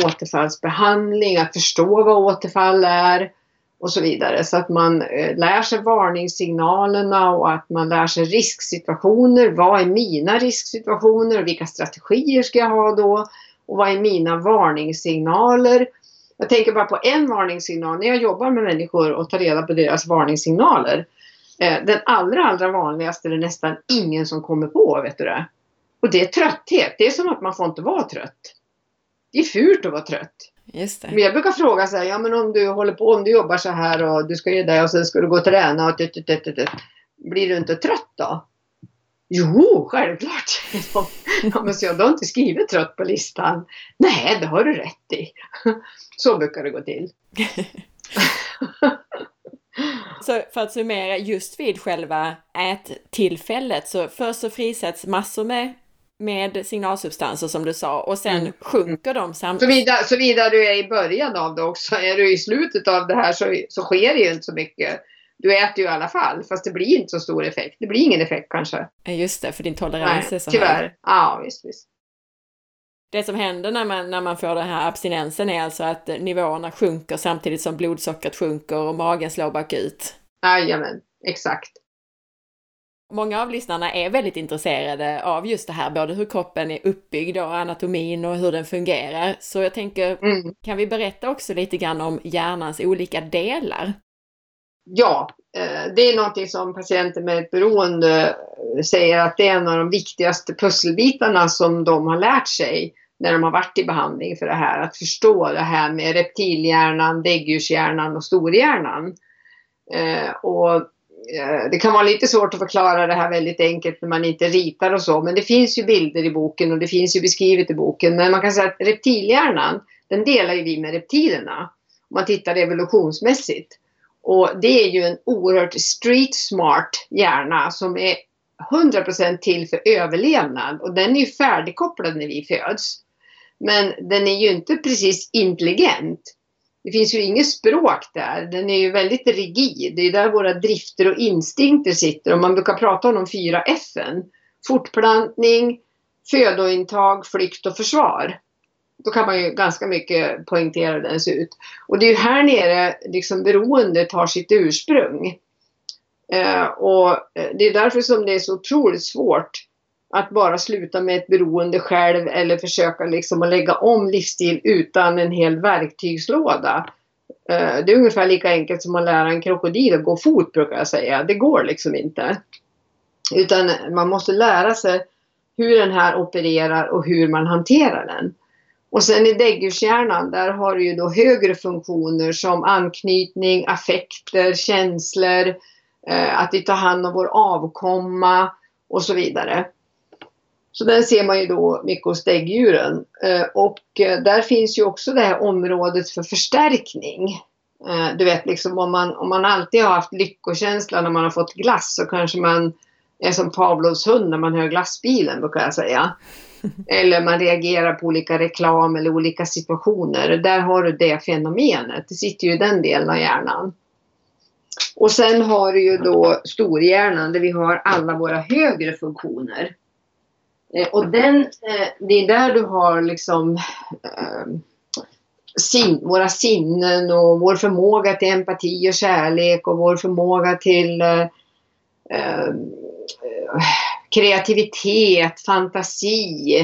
återfallsbehandling, att förstå vad återfall är och så vidare. Så att man eh, lär sig varningssignalerna och att man lär sig risksituationer. Vad är mina risksituationer och vilka strategier ska jag ha då? Och vad är mina varningssignaler? Jag tänker bara på en varningssignal. När jag jobbar med människor och tar reda på deras varningssignaler den allra, allra vanligaste är det nästan ingen som kommer på, vet du det? Och det är trötthet. Det är som att man får inte vara trött. Det är fult att vara trött. Just det. Men jag brukar fråga så här, ja men om du håller på, om du jobbar så här och du ska ge dig och sen ska du gå och träna och tut, tut, tut. Blir du inte trött då? Jo, självklart. ja, men så jag har inte skrivit trött på listan. Nej, det har du rätt i. Så brukar det gå till. Så för att summera, just vid själva ättillfället så först så frisätts massor med, med signalsubstanser som du sa och sen mm. sjunker de samtidigt. Såvida, såvida du är i början av det också. Är du i slutet av det här så, så sker det ju inte så mycket. Du äter ju i alla fall, fast det blir inte så stor effekt. Det blir ingen effekt kanske. Just det, för din tolerans Nej, är så tyvärr. hög. Ja, visst, visst. Det som händer när man, när man får den här abstinensen är alltså att nivåerna sjunker samtidigt som blodsockret sjunker och magen slår bakut. Jajamän, exakt. Många av lyssnarna är väldigt intresserade av just det här, både hur kroppen är uppbyggd och anatomin och hur den fungerar. Så jag tänker, mm. kan vi berätta också lite grann om hjärnans olika delar? Ja, eh, det är någonting som patienter med ett beroende säger att det är en av de viktigaste pusselbitarna som de har lärt sig när de har varit i behandling för det här. Att förstå det här med reptilhjärnan, däggdjurshjärnan och storhjärnan. Eh, och eh, det kan vara lite svårt att förklara det här väldigt enkelt när man inte ritar och så. Men det finns ju bilder i boken och det finns ju beskrivet i boken. Men man kan säga att reptilhjärnan, den delar ju vi med reptilerna. Om man tittar evolutionsmässigt. Och det är ju en oerhört street smart hjärna som är 100% till för överlevnad. Och den är ju färdigkopplad när vi föds. Men den är ju inte precis intelligent. Det finns ju inget språk där. Den är ju väldigt rigid. Det är där våra drifter och instinkter sitter. Och man brukar prata om de fyra F. Fortplantning, födointag, flykt och försvar. Då kan man ju ganska mycket poängtera den ser ut. Och det är ju här nere liksom beroendet har sitt ursprung. Eh, och eh, det är därför som det är så otroligt svårt att bara sluta med ett beroende själv eller försöka liksom att lägga om livsstil utan en hel verktygslåda. Eh, det är ungefär lika enkelt som att lära en krokodil att gå fot brukar jag säga. Det går liksom inte. Utan man måste lära sig hur den här opererar och hur man hanterar den. Och sen i däggdjurshjärnan, där har du ju då högre funktioner som anknytning, affekter, känslor, eh, att vi tar hand om vår avkomma och så vidare. Så den ser man ju då däggdjuren. Eh, och eh, där finns ju också det här området för förstärkning. Eh, du vet liksom om man, om man alltid har haft lyckokänsla när man har fått glass så kanske man är som Pavlovs hund när man hör glassbilen brukar jag säga. Eller man reagerar på olika reklam eller olika situationer. Där har du det fenomenet. Det sitter ju i den delen av hjärnan. Och sen har du ju då storhjärnan där vi har alla våra högre funktioner. Eh, och den, eh, det är där du har liksom eh, sin, våra sinnen och vår förmåga till empati och kärlek och vår förmåga till eh, eh kreativitet, fantasi,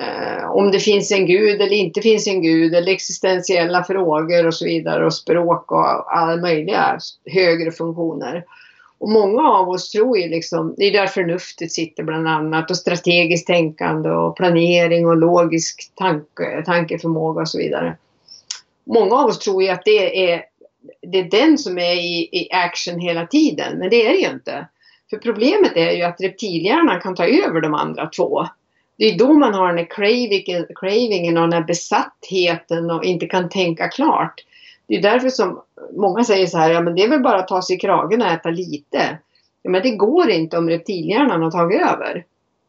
eh, om det finns en gud eller inte finns en gud, eller existentiella frågor och så vidare och språk och alla möjliga högre funktioner. Och många av oss tror ju liksom, det är där förnuftet sitter bland annat och strategiskt tänkande och planering och logisk tanke, tankeförmåga och så vidare. Många av oss tror ju att det är, det är den som är i, i action hela tiden, men det är det ju inte. För problemet är ju att reptilhjärnan kan ta över de andra två. Det är då man har den här cravingen, cravingen och den här besattheten och inte kan tänka klart. Det är därför som många säger så här, ja men det är väl bara att ta sig i kragen och äta lite. Ja, men det går inte om reptilhjärnan har tagit över.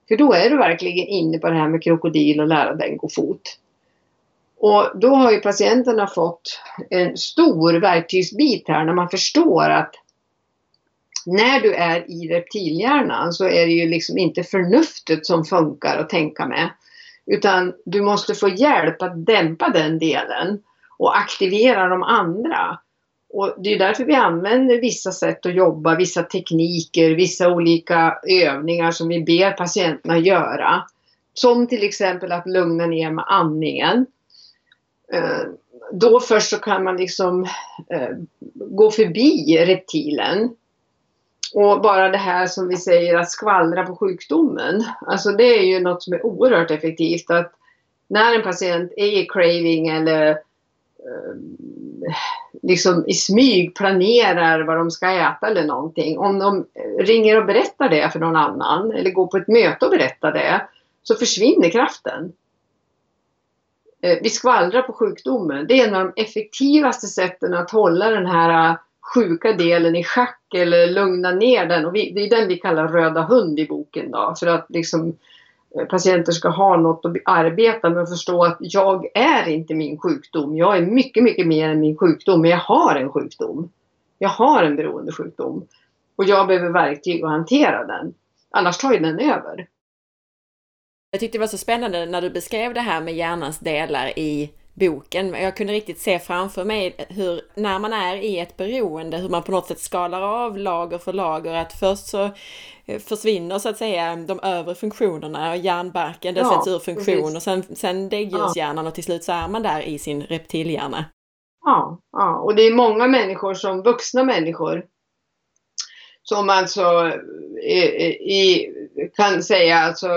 För då är du verkligen inne på det här med krokodil och lära den gå fot. Och då har ju patienterna fått en stor verktygsbit här när man förstår att när du är i reptilhjärnan så är det ju liksom inte förnuftet som funkar att tänka med. Utan du måste få hjälp att dämpa den delen och aktivera de andra. Och det är därför vi använder vissa sätt att jobba, vissa tekniker, vissa olika övningar som vi ber patienterna göra. Som till exempel att lugna ner med andningen. Eh, då först så kan man liksom eh, gå förbi reptilen. Och bara det här som vi säger att skvallra på sjukdomen. Alltså det är ju något som är oerhört effektivt. Att när en patient är i craving eller Eh, liksom i smyg planerar vad de ska äta eller någonting. Om de ringer och berättar det för någon annan eller går på ett möte och berättar det så försvinner kraften. Eh, vi skvallrar på sjukdomen. Det är en av de effektivaste sätten att hålla den här eh, sjuka delen i schack eller lugna ner den. Och vi, det är den vi kallar röda hund i boken då, för att liksom Eh, Eh, patienter ska ha något att arbeta med och förstå att jag är inte min sjukdom. Jag är mycket, mycket mer än min sjukdom, men jag har en sjukdom. Jag har en beroendesjukdom. Och jag behöver verktyg att hantera den. Annars tar ju den över. Jag tyckte det var så spännande när du beskrev det här med hjärnans delar i boken. Jag kunde riktigt se framför mig hur, när man är i ett beroende, hur man på något sätt skalar av lager för lager. Att först så eh, försvinner så att säga de övre funktionerna och hjärnbarken, det ja, sätts ur funktion precis. och sen, sen däggdjurshjärnan ja. och till slut så är man där i sin reptilhjärna. Ja, ja, och det är många människor som vuxna människor som alltså i, i, kan säga alltså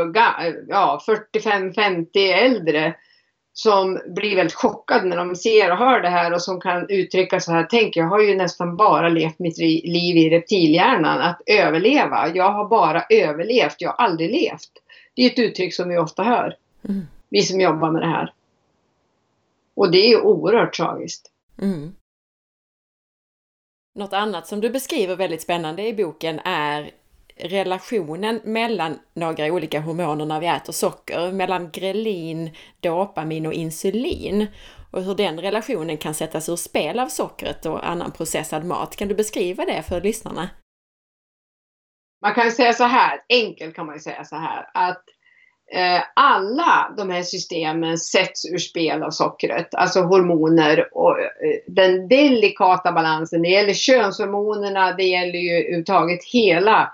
ja, 45-50 äldre som blir väldigt chockade när de ser och hör det här och som kan uttrycka så här, tänk jag har ju nästan bara levt mitt liv i reptilhjärnan, att överleva. Jag har bara överlevt, jag har aldrig levt. Det är ett uttryck som vi ofta hör, mm. vi som jobbar med det här. Och det är ju oerhört tragiskt. Mm. Något annat som du beskriver väldigt spännande i boken är relationen mellan några olika hormoner när vi äter socker, mellan grelin, dopamin och insulin och hur den relationen kan sättas ur spel av sockret och annan processad mat. Kan du beskriva det för lyssnarna? Man kan säga så här, enkelt kan man säga så här, att eh, alla de här systemen sätts ur spel av sockret, alltså hormoner och eh, den delikata balansen. Det gäller könshormonerna, det gäller ju överhuvudtaget hela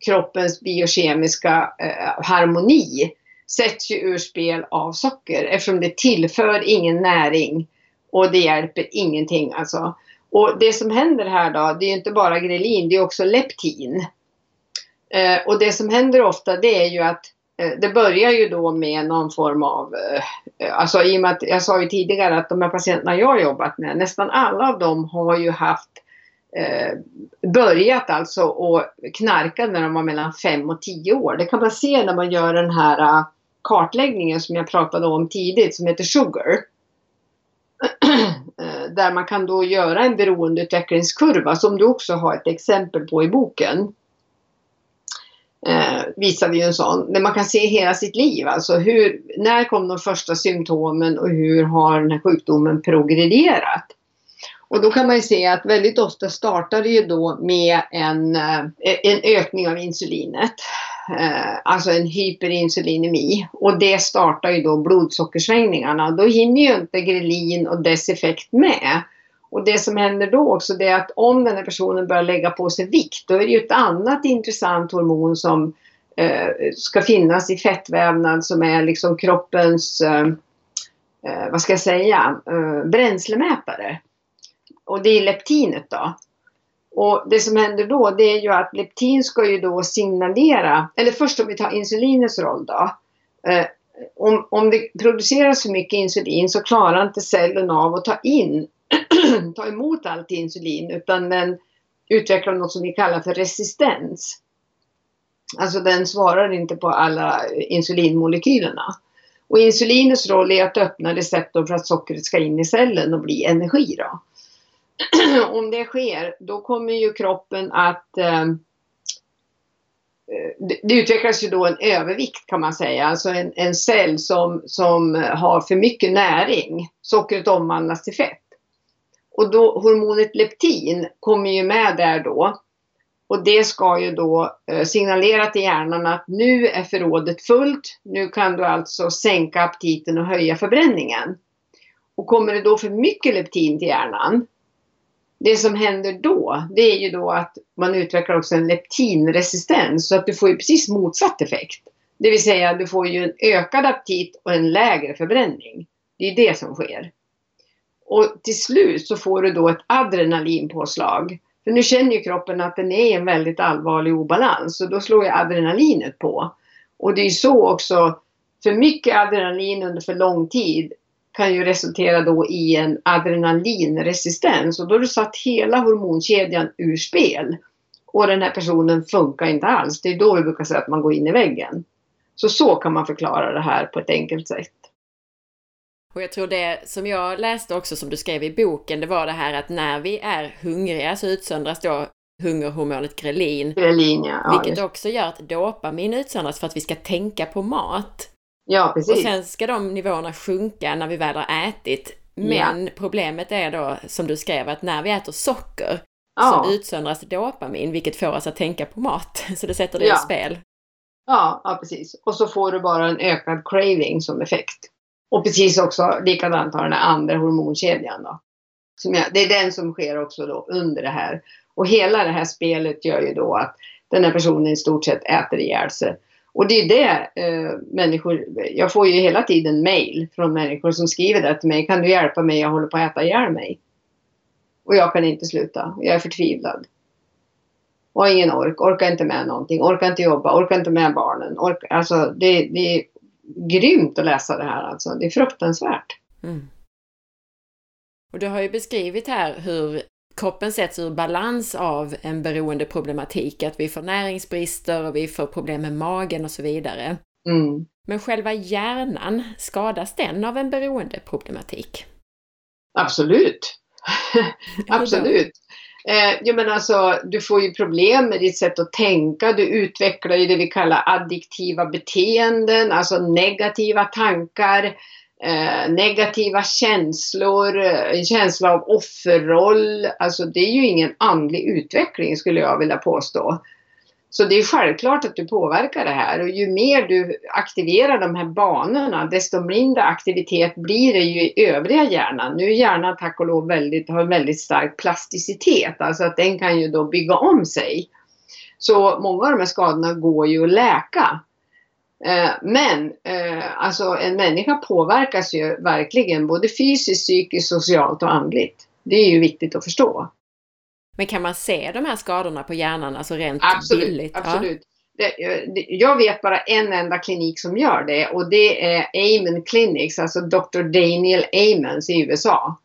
kroppens biokemiska eh, harmoni sätts ju ur spel av socker eftersom det tillför ingen näring och det hjälper ingenting alltså. Och det som händer här då, det är inte bara grelin, det är också leptin. Eh, och det som händer ofta det är ju att eh, det börjar ju då med någon form av, eh, alltså i och med att jag sa ju tidigare att de här patienterna jag har jobbat med, nästan alla av dem har ju haft Eh, börjat alltså och knarka när de var mellan 5 och 10 år. Det kan man se när man gör den här eh, kartläggningen som jag pratade om tidigt som heter Sugar. Eh, där man kan då göra en beroendeutvecklingskurva som du också har ett exempel på i boken. Eh, visar vi en sån. Där man kan se hela sitt liv. Alltså hur, när kom de första symptomen och hur har den här sjukdomen progredierat? Och då kan man ju se att väldigt ofta startar det ju då med en, eh, en ökning av insulinet. Eh, alltså en hyperinsulinemi. Och det startar ju då blodsockersvängningarna. Då hinner ju inte grelin och dess effekt med. Och det som händer då också det är att om den här personen börjar lägga på sig vikt, då är det ju ett annat intressant hormon som eh, ska finnas i fettvävnad som är liksom kroppens, eh, eh vad ska jag säga, eh, bränslemätare. Och det är leptinet då. Och det som händer då det är ju att leptin ska ju då signalera, eller först om vi tar insulinets roll då. Eh, om, om det produceras för mycket insulin så klarar inte cellen av att ta in, ta emot allt insulin utan den utvecklar något som vi kallar för resistens. Alltså den svarar inte på alla insulinmolekylerna. Och insulinets roll är att öppna receptorn för att sockret ska in i cellen och bli energi. Då. om det sker, då kommer ju kroppen att ehm, eh, det, det utvecklas ju då en övervikt kan man säga, alltså en, en cell som, som har för mycket näring. Sockret omvandlas till fett. Och då hormonet leptin kommer ju med där då. Och det ska ju då eh, signalera till hjärnan att nu är förrådet fullt. Nu kan du alltså sänka aptiten och höja förbränningen. Och kommer det då för mycket leptin till hjärnan det som händer då, det är ju då att man utvecklar också en leptinresistens så att du får ju precis motsatt effekt. Det vill säga du får ju en ökad aptit och en lägre förbränning. Det är det som sker. Och till slut så får du då ett adrenalinpåslag. För nu känner ju kroppen att den är i en väldigt allvarlig obalans och då slår ju adrenalinet på. Och det är ju så också, för mycket adrenalin under för lång tid kan ju resultera då i en adrenalinresistens och då har du satt hela hormonkedjan ur spel. Och den här personen funkar inte alls. Det är då vi brukar säga att man går in i väggen. Så så kan man förklara det här på ett enkelt sätt. Och jag tror det som jag läste också som du skrev i boken, det var det här att när vi är hungriga så utsöndras då hungerhormonet grelin. Grelin, ja. ja vilket också gör att dopamin utsöndras för att vi ska tänka på mat. Ja, precis. Och sen ska de nivåerna sjunka när vi väl har ätit. Men ja. problemet är då, som du skrev, att när vi äter socker ja. så utsöndras dopamin, vilket får oss att tänka på mat. Så det sätter det ja. i spel. Ja, ja, precis. Och så får du bara en ökad craving som effekt. Och precis också likadant har den andra hormonkedjan då. Jag, det är den som sker också då under det här. Och hela det här spelet gör ju då att den här personen i stort sett äter ihjäl sig. Och det är det eh, människor, jag får ju hela tiden mail från människor som skriver det till mig. Kan du hjälpa mig? Jag håller på att äta ihjäl mig. Och jag kan inte sluta. Jag är förtvivlad. Och har ingen ork, orkar inte med någonting, orkar inte jobba, orkar inte med barnen. Ork, alltså det, det är grymt att läsa det här alltså. Det är fruktansvärt. Mm. Och du har ju beskrivit här hur kroppen sätts ur balans av en beroendeproblematik, att vi får näringsbrister och vi får problem med magen och så vidare. Mm. Men själva hjärnan, skadas den av en beroendeproblematik? Absolut! Absolut! Eh, jag menar alltså, du får ju problem med ditt sätt att tänka. Du utvecklar ju det vi kallar addiktiva beteenden, alltså negativa tankar eh, negativa känslor, eh, en känsla av offerroll. Alltså det är ju ingen andlig utveckling skulle jag vilja påstå. Så det är självklart att du påverkar det här och ju mer du aktiverar de här banorna desto mindre aktivitet blir det ju i övriga hjärnan. Nu är hjärnan tack och lov väldigt, har väldigt stark plasticitet, alltså att den kan ju då bygga om sig. Så många av de här skadorna går ju att läka. Eh, men eh, alltså en människa påverkas ju verkligen både fysiskt, psykiskt, socialt och andligt. Det är ju viktigt att förstå. Men kan man se de här skadorna på hjärnan, alltså rent absolut, billigt? Absolut. Ja? jag vet bara en enda klinik som gör det och det är Amen Clinics, alltså Dr. Daniel Amens i USA.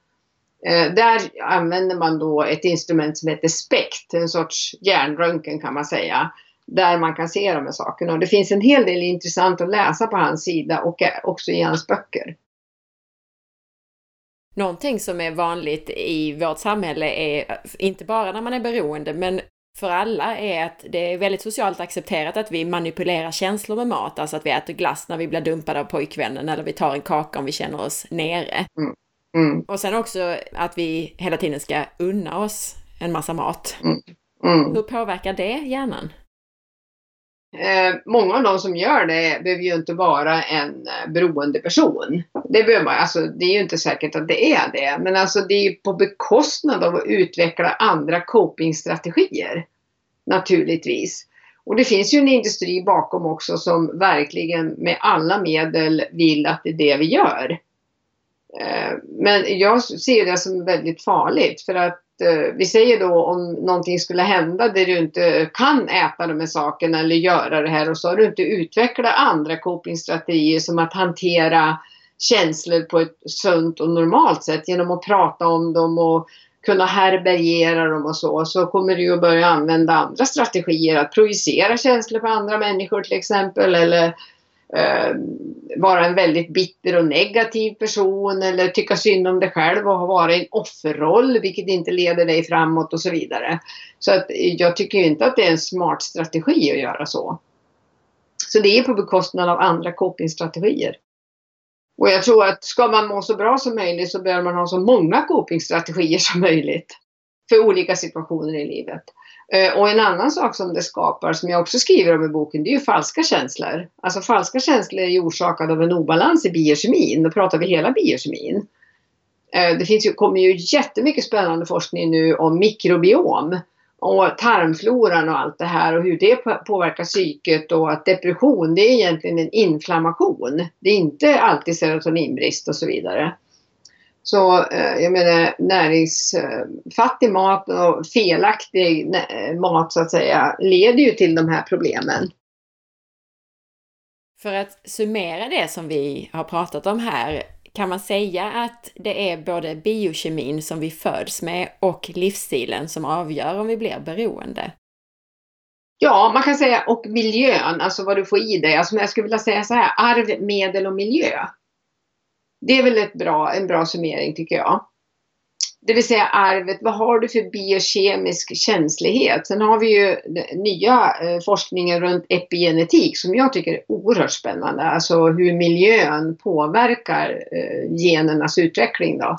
Eh, där använder man då ett instrument som heter SPECT, en sorts hjärnröntgen kan man säga där man kan se de här sakerna. Och det finns en hel del intressant att läsa på hans sida och också i hans böcker. Någonting som är vanligt i vårt samhälle är, inte bara när man är beroende, men för alla är att det är väldigt socialt accepterat att vi manipulerar känslor med mat, alltså att vi äter glass när vi blir dumpade av pojkvännen eller vi tar en kaka om vi känner oss nere. Mm. Mm. Och sen också att vi hela tiden ska unna oss en massa mat. Mm. mm. Hur påverkar det hjärnan? Eh, många av de som gör det behöver ju inte vara en eh, beroende person. Det, behöver man, alltså, det är ju inte säkert att det är det, men alltså, det är ju på bekostnad av att utveckla andra copingstrategier. Naturligtvis. Och det finns ju en industri bakom också som verkligen med alla medel vill att det är det vi gör. Eh, men jag ser det som väldigt farligt för att Eh, vi säger då om någonting skulle hända där du inte kan äta de här sakerna eller göra det här och så har du inte utvecklat andra copingstrategier som att hantera känslor på ett sunt och normalt sätt genom att prata om dem och kunna härbärgera dem och så, så kommer du att börja använda andra strategier. Att projicera känslor på andra människor till exempel eller eh, vara en väldigt bitter och negativ person eller tycka synd om dig själv och ha varit i en offerroll vilket inte leder dig framåt och så vidare. Så att jag tycker inte att det är en smart strategi att göra så. Så det är på bekostnad av andra copingstrategier. Och jag tror att ska man må så bra som möjligt så bör man ha så många copingstrategier som möjligt för olika situationer i livet. Eh, och en annan sak som det skapar, som jag också skriver om i boken, det är ju falska känslor. Alltså falska känslor är ju orsakade av en obalans i biokemin. Då pratar vi hela biokemin. Eh, det finns ju, kommer ju jättemycket spännande forskning nu om mikrobiom och tarmfloran och allt det här och hur det påverkar psyket och att depression det är egentligen en inflammation. Det är inte alltid serotoninbrist och så vidare. Så eh, jag menar näringsfattig mat och felaktig mat så att säga leder ju till de här problemen. För att summera det som vi har pratat om här kan man säga att det är både biokemin som vi föds med och livsstilen som avgör om vi blir beroende? Ja, man kan säga och miljön, alltså vad du får i dig. Alltså jag skulle vilja säga så här, arv, medel och miljö. Det är väl ett bra, en bra summering tycker jag. Det vill säga arvet, vad har du för biokemisk känslighet? Sen har vi ju nya eh, forskningen runt epigenetik som jag tycker är oerhört spännande. Alltså hur miljön påverkar eh, genernas utveckling då.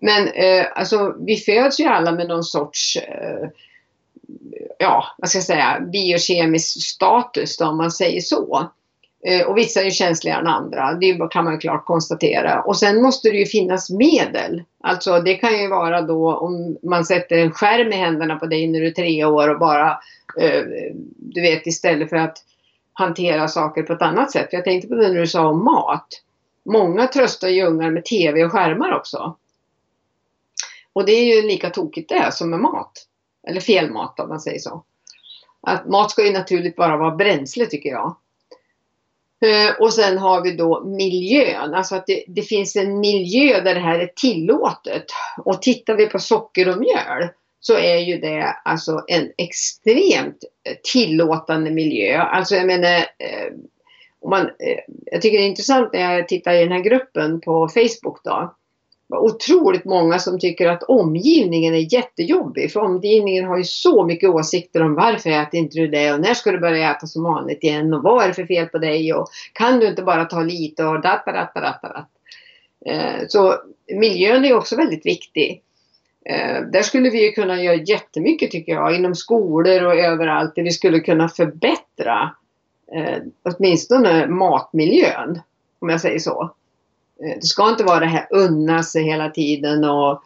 Men eh, alltså vi föds ju alla med någon sorts eh, ja, vad ska jag säga, biokemisk status då, om man säger så. Eh, och vissa är känsligare än andra, det kan man ju klart konstatera. Och sen måste det ju finnas medel. Alltså det kan ju vara då om man sätter en skärm i händerna på dig när du är tre år och bara, eh, du vet istället för att hantera saker på ett annat sätt. Jag tänkte på det när du sa om mat. Många tröstar ju ungar med TV och skärmar också. Och det är ju lika tokigt det som med mat. Eller fel mat om man säger så. Att mat ska ju naturligt bara vara bränsle tycker jag. Eh, och sen har vi då miljön, alltså att det, det, finns en miljö där det här är tillåtet. Och tittar vi på socker och mjöl så är ju det alltså en extremt eh, tillåtande miljö. Alltså jag menar, eh, om man, jag tycker det är intressant när jag tittar i den här gruppen på Facebook då otroligt många som tycker att omgivningen är jättejobbig. För omgivningen har ju så mycket åsikter om varför äter inte du det och när ska du börja äta som vanligt igen och vad är det för fel på dig och kan du inte bara ta lite och dat, dat, dat, dat. Eh, så miljön är också väldigt viktig. Eh, där skulle vi kunna göra jättemycket tycker jag inom skolor och överallt där vi skulle kunna förbättra eh, åtminstone matmiljön om jag säger så. Eh, det ska inte vara det här unna sig hela tiden och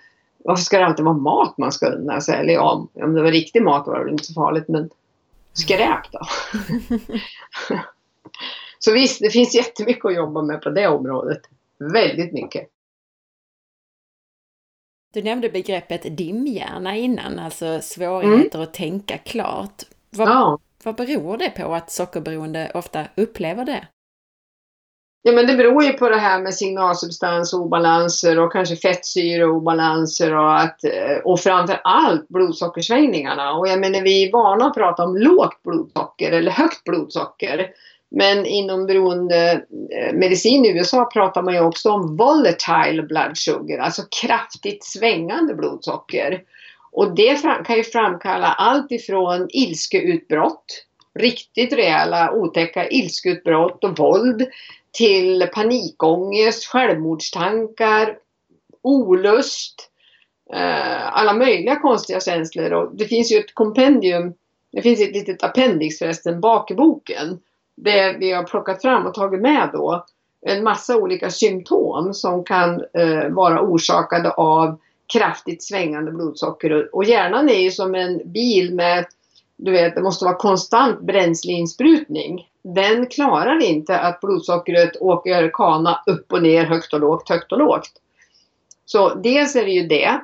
varför ska det alltid vara mat man ska unna sig? Eller ja, om det var riktig mat var det inte så farligt men skräp då? så visst, det finns jättemycket att jobba med på det området. Väldigt mycket. Du nämnde begreppet dimhjärna innan, alltså svårigheter mm. att tänka klart. Vad, ja. vad beror det på att sockerberoende ofta upplever det? Ja men det beror ju på det här med signalsubstansobalanser och kanske fettsyreobalanser och, att, eh, och framför allt blodsockersvängningarna. Och jag menar vi är vana att prata om lågt blodsocker eller högt blodsocker. Men inom beroendemedicin eh, i USA pratar man ju också om volatile blood sugar, alltså kraftigt svängande blodsocker. Och det kan ju framkalla allt ifrån ilskeutbrott, riktigt rejäla otäcka ilskeutbrott och våld till panikångest, självmordstankar, olust, eh, alla möjliga konstiga känslor. Och det finns ju ett kompendium det finns ett litet appendix förresten bak i boken. Vi har plockat fram och tagit med då en massa olika symptom som kan eh, vara orsakade av kraftigt svängande blodsocker. Och hjärnan är ju som en bil med, du vet, det måste vara konstant bränsleinsprutning. Den klarar inte att blodsockret åker kana upp och ner, högt och lågt, högt och lågt. Så dels är det ju det,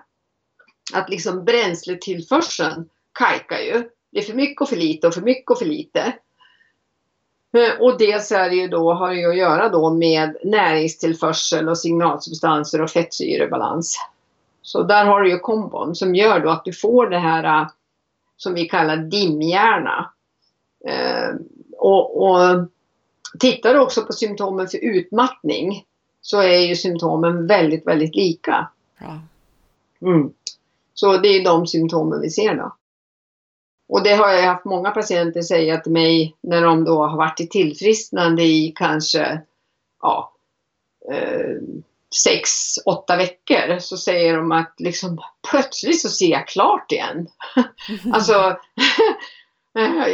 att liksom bränsletillförseln kajkar ju. Det är för mycket och för lite och för mycket och för lite. Eh, och dels är det ju då, har det ju att göra då med näringstillförsel och signalsubstanser och fettsyrebalans. Så där har du ju kombon som gör då att du får det här eh, som vi kallar dimhjärna. Eh, och, och tittar du också på symptomen för utmattning så är ju symptomen väldigt, väldigt lika. Ja. Mm. Så det är de symptomen vi ser då. Och det har jag haft många patienter säga till mig när de då har varit i tillfrisknande i kanske ja, eh, sex, åtta veckor så säger de att liksom plötsligt så ser jag klart igen. alltså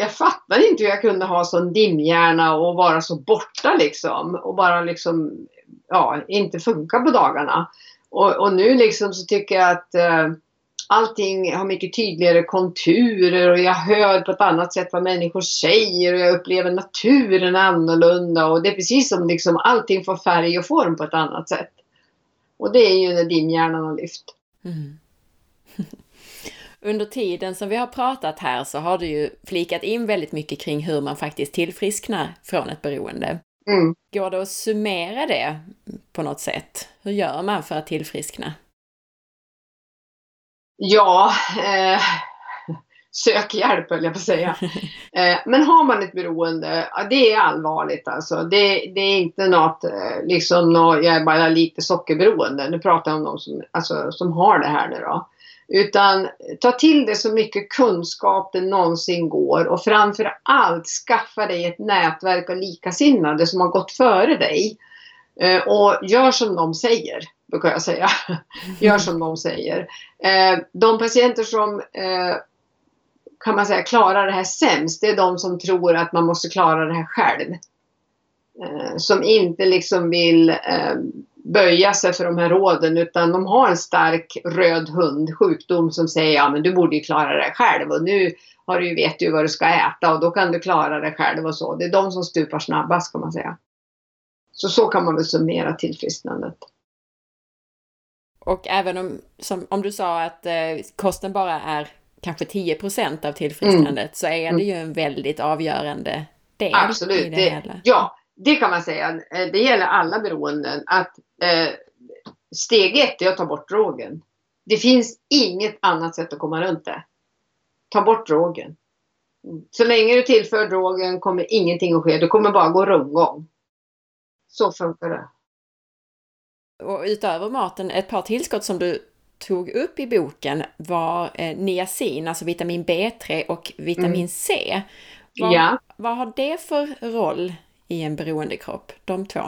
jag fattar inte hur jag kunde ha sån dimhjärna och vara så borta liksom och bara liksom ja, inte funka på dagarna. Och, och nu liksom så tycker jag att eh, allting har mycket tydligare konturer och jag hör på ett annat sätt vad människor säger och jag upplever naturen annorlunda och det är precis som liksom allting får färg och form på ett annat sätt. Och det är ju när dimhjärnan har lyft. Mm. Under tiden som vi har pratat här så har du ju flikat in väldigt mycket kring hur man faktiskt tillfrisknar från ett beroende. Mm. Går det att summera det på något sätt? Hur gör man för att tillfriskna? Ja, eh, sök hjälp höll jag på att säga. Eh, men har man ett beroende, det är allvarligt alltså. Det, det är inte något, eh, liksom, något, jag är bara lite sockerberoende. Nu pratar jag om de som, alltså, som har det här nu då. Utan ta till dig så mycket kunskap det någonsin går och framför allt skaffa dig ett nätverk av likasinnade som har gått före dig. Eh, och gör som de säger, brukar jag säga. gör som de säger. Eh, de patienter som eh, kan man säga klarar det här sämst, det är de som tror att man måste klara det här själv. Som inte liksom vill böja sig för de här råden utan de har en stark röd hund, sjukdom som säger ja men du borde ju klara det själv och nu har du, vet du vad du ska äta och då kan du klara det själv och så. Det är de som stupar snabbast kan man säga. Så så kan man väl summera tillfrisknandet. Och även om, som, om du sa att eh, kosten bara är kanske 10% av tillfrisknandet mm. så är det ju en väldigt avgörande del Absolut. det, det. Ja, det kan man säga. Det gäller alla beroenden. Att eh, steg ett är att ta bort drogen. Det finns inget annat sätt att komma runt det. Ta bort drogen. Så länge du tillför drogen kommer ingenting att ske. Du kommer bara gå rundgång. Så funkar det. Och utöver maten, ett par tillskott som du tog upp i boken var eh, niacin, alltså vitamin B3 och vitamin mm. C. Vad, ja. vad har det för roll i en beroendekropp, de två?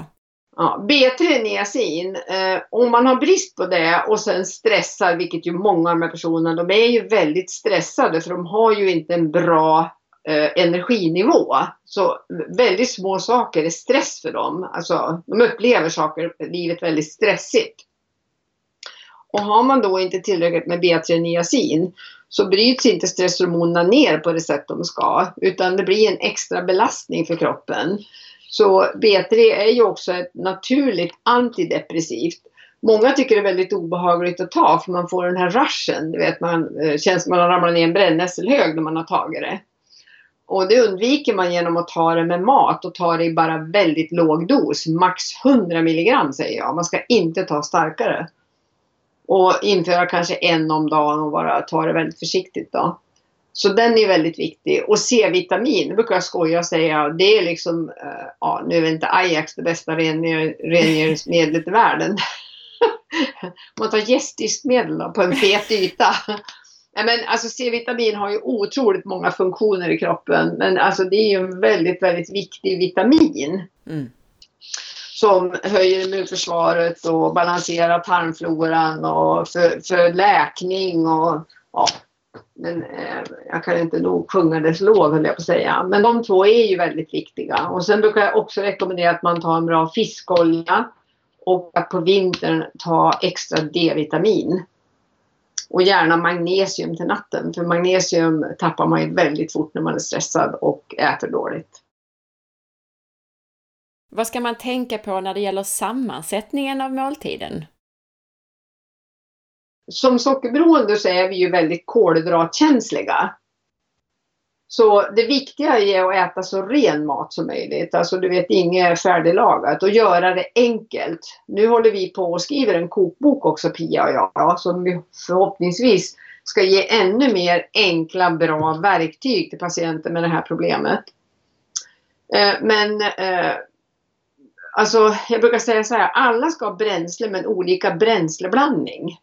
Ja, B3 niacin, eh, om man har brist på det och sen stressar, vilket ju många av de här personerna, de är ju väldigt stressade för de har ju inte en bra eh, energinivå. Så väldigt små saker är stress för dem. Alltså, de upplever saker, livet väldigt stressigt. Och har man då inte tillräckligt med B3 niacin så bryts inte stresshormonerna ner på det sätt de ska utan det blir en extra belastning för kroppen. Så B3 är ju också ett naturligt antidepressivt. Många tycker det är väldigt obehagligt att ta för man får den här rushen. Du vet, man eh, känns som man har ramlat ner i en brännässelhög när man har tagit det. Och det undviker man genom att ta det med mat och ta det i bara väldigt låg dos. Max 100 milligram säger jag. Man ska inte ta starkare. Och införa kanske en om dagen och bara ta det väldigt försiktigt då. Så den är väldigt viktig. Och C-vitamin, brukar jag skoja och säga, det är liksom, uh, ja nu är inte Ajax det bästa rengöringsmedlet i världen. Man tar gästdiskmedel på en fet yta. Men alltså C-vitamin har ju otroligt många funktioner i kroppen. Men alltså det är ju en väldigt, väldigt viktig vitamin. Mm. Som höjer immunförsvaret och balanserar tarmfloran och för, för läkning och ja, men eh, jag kan inte nog sjunga dess lov höll jag på att säga. Men de två är ju väldigt viktiga. Och sen brukar jag också rekommendera att man tar en bra fiskolja. Och att på vintern ta extra D-vitamin. Och gärna magnesium till natten. För magnesium tappar man ju väldigt fort när man är stressad och äter dåligt. Vad ska man tänka på när det gäller sammansättningen av måltiden? Som sockerberoende så är vi ju väldigt kolhydratkänsliga. Så det viktiga är att äta så ren mat som möjligt. Alltså du vet inget färdiglagat och göra det enkelt. Nu håller vi på och skriver en kokbok också Pia och jag som vi förhoppningsvis ska ge ännu mer enkla bra verktyg till patienter med det här problemet. Eh, men eh, alltså jag brukar säga så här, alla ska ha bränsle men olika bränsleblandning.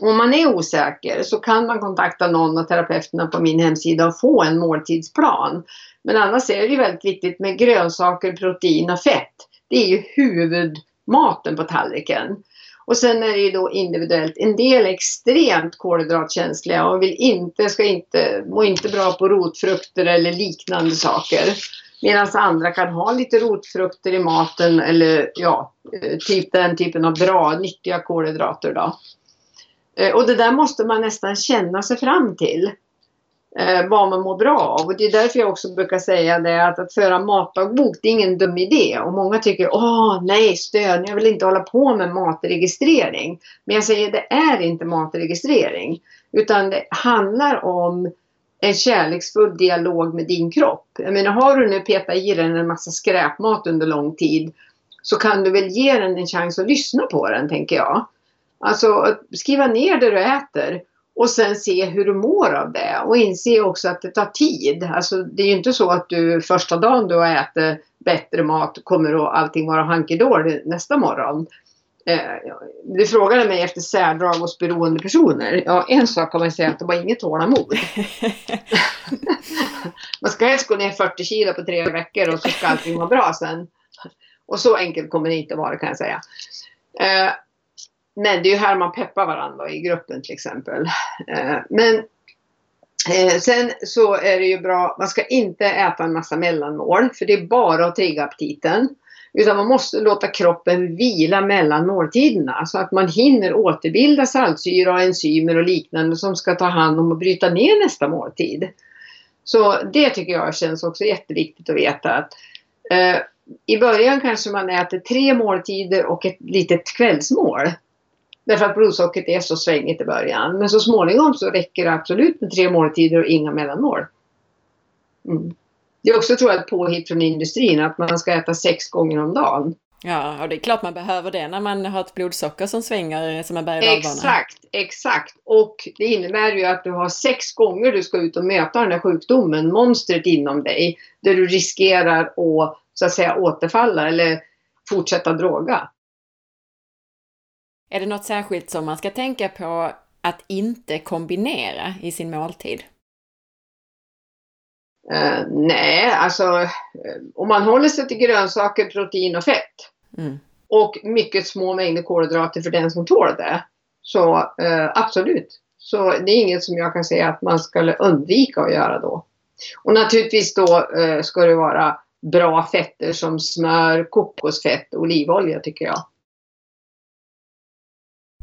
Om man är osäker så kan man kontakta någon av terapeuterna på min hemsida och få en måltidsplan. Men annars är det ju väldigt viktigt med grönsaker, protein och fett. Det är ju huvudmaten på tallriken. Och sen är det ju då individuellt. En del är extremt kolhydratkänsliga och vill inte, ska inte, mår inte bra på rotfrukter eller liknande saker. Medan andra kan ha lite rotfrukter i maten eller ja, eh, typ den typen av bra, nyttiga kolhydrater då. Eh, och det där måste man nästan känna sig fram till. Eh, vad man mår bra av. Och det är därför jag också brukar säga det att, att föra matdagbok det är ingen dum idé. Och många tycker åh nej stöd, jag vill inte hålla på med matregistrering. Men jag säger det är inte matregistrering. Utan det handlar om en kärleksfull dialog med din kropp. Jag menar har du nu petat i den en massa skräpmat under lång tid så kan du väl ge den en chans att lyssna på den tänker jag. Alltså skriva ner det du äter och sen se hur du mår av det och inse också att det tar tid. Alltså det är ju inte så att du första dagen du har ätit bättre mat kommer att allting vara hunky nästa morgon. Eh, du frågade mig efter särdrag hos beroende personer. Ja, en sak kan man säga att det var inget tålamod. man ska helst gå ner 40 kilo på tre veckor och så ska allting vara bra sen. Och så enkelt kommer det inte vara kan jag säga. Eh, men det är ju här man peppar varandra i gruppen till exempel. Eh, men eh, sen så är det ju bra, man ska inte äta en massa mellanmål för det är bara att trigga aptiten. Utan man måste låta kroppen vila mellan måltiderna så att man hinner återbilda saltsyra och enzymer och liknande som ska ta hand om och bryta ner nästa måltid. Så det tycker jag känns också jätteviktigt att veta att eh, i början kanske man äter tre måltider och ett litet kvällsmål. Därför att blodsockret är så svängigt i början. Men så småningom så räcker det absolut med tre måltider och inga mellanmål. Mm. Det är också tror jag ett påhitt från industrin att man ska äta sex gånger om dagen. Ja, och det är klart man behöver det när man har ett blodsocker som svänger som en berg Exakt, exakt. Och det innebär ju att du har sex gånger du ska ut och möta den här sjukdomen, monstret inom dig, där du riskerar att så att säga återfalla eller fortsätta droga. Är det något särskilt som man ska tänka på att inte kombinera i sin måltid? Uh, nej, alltså uh, om man håller sig till grönsaker, protein och fett mm. och mycket små mängder kolhydrater för den som tål det. Så uh, absolut. Så det är inget som jag kan säga att man ska undvika att göra då. Och naturligtvis då ska det vara bra fetter som smör, kokosfett och olivolja tycker jag.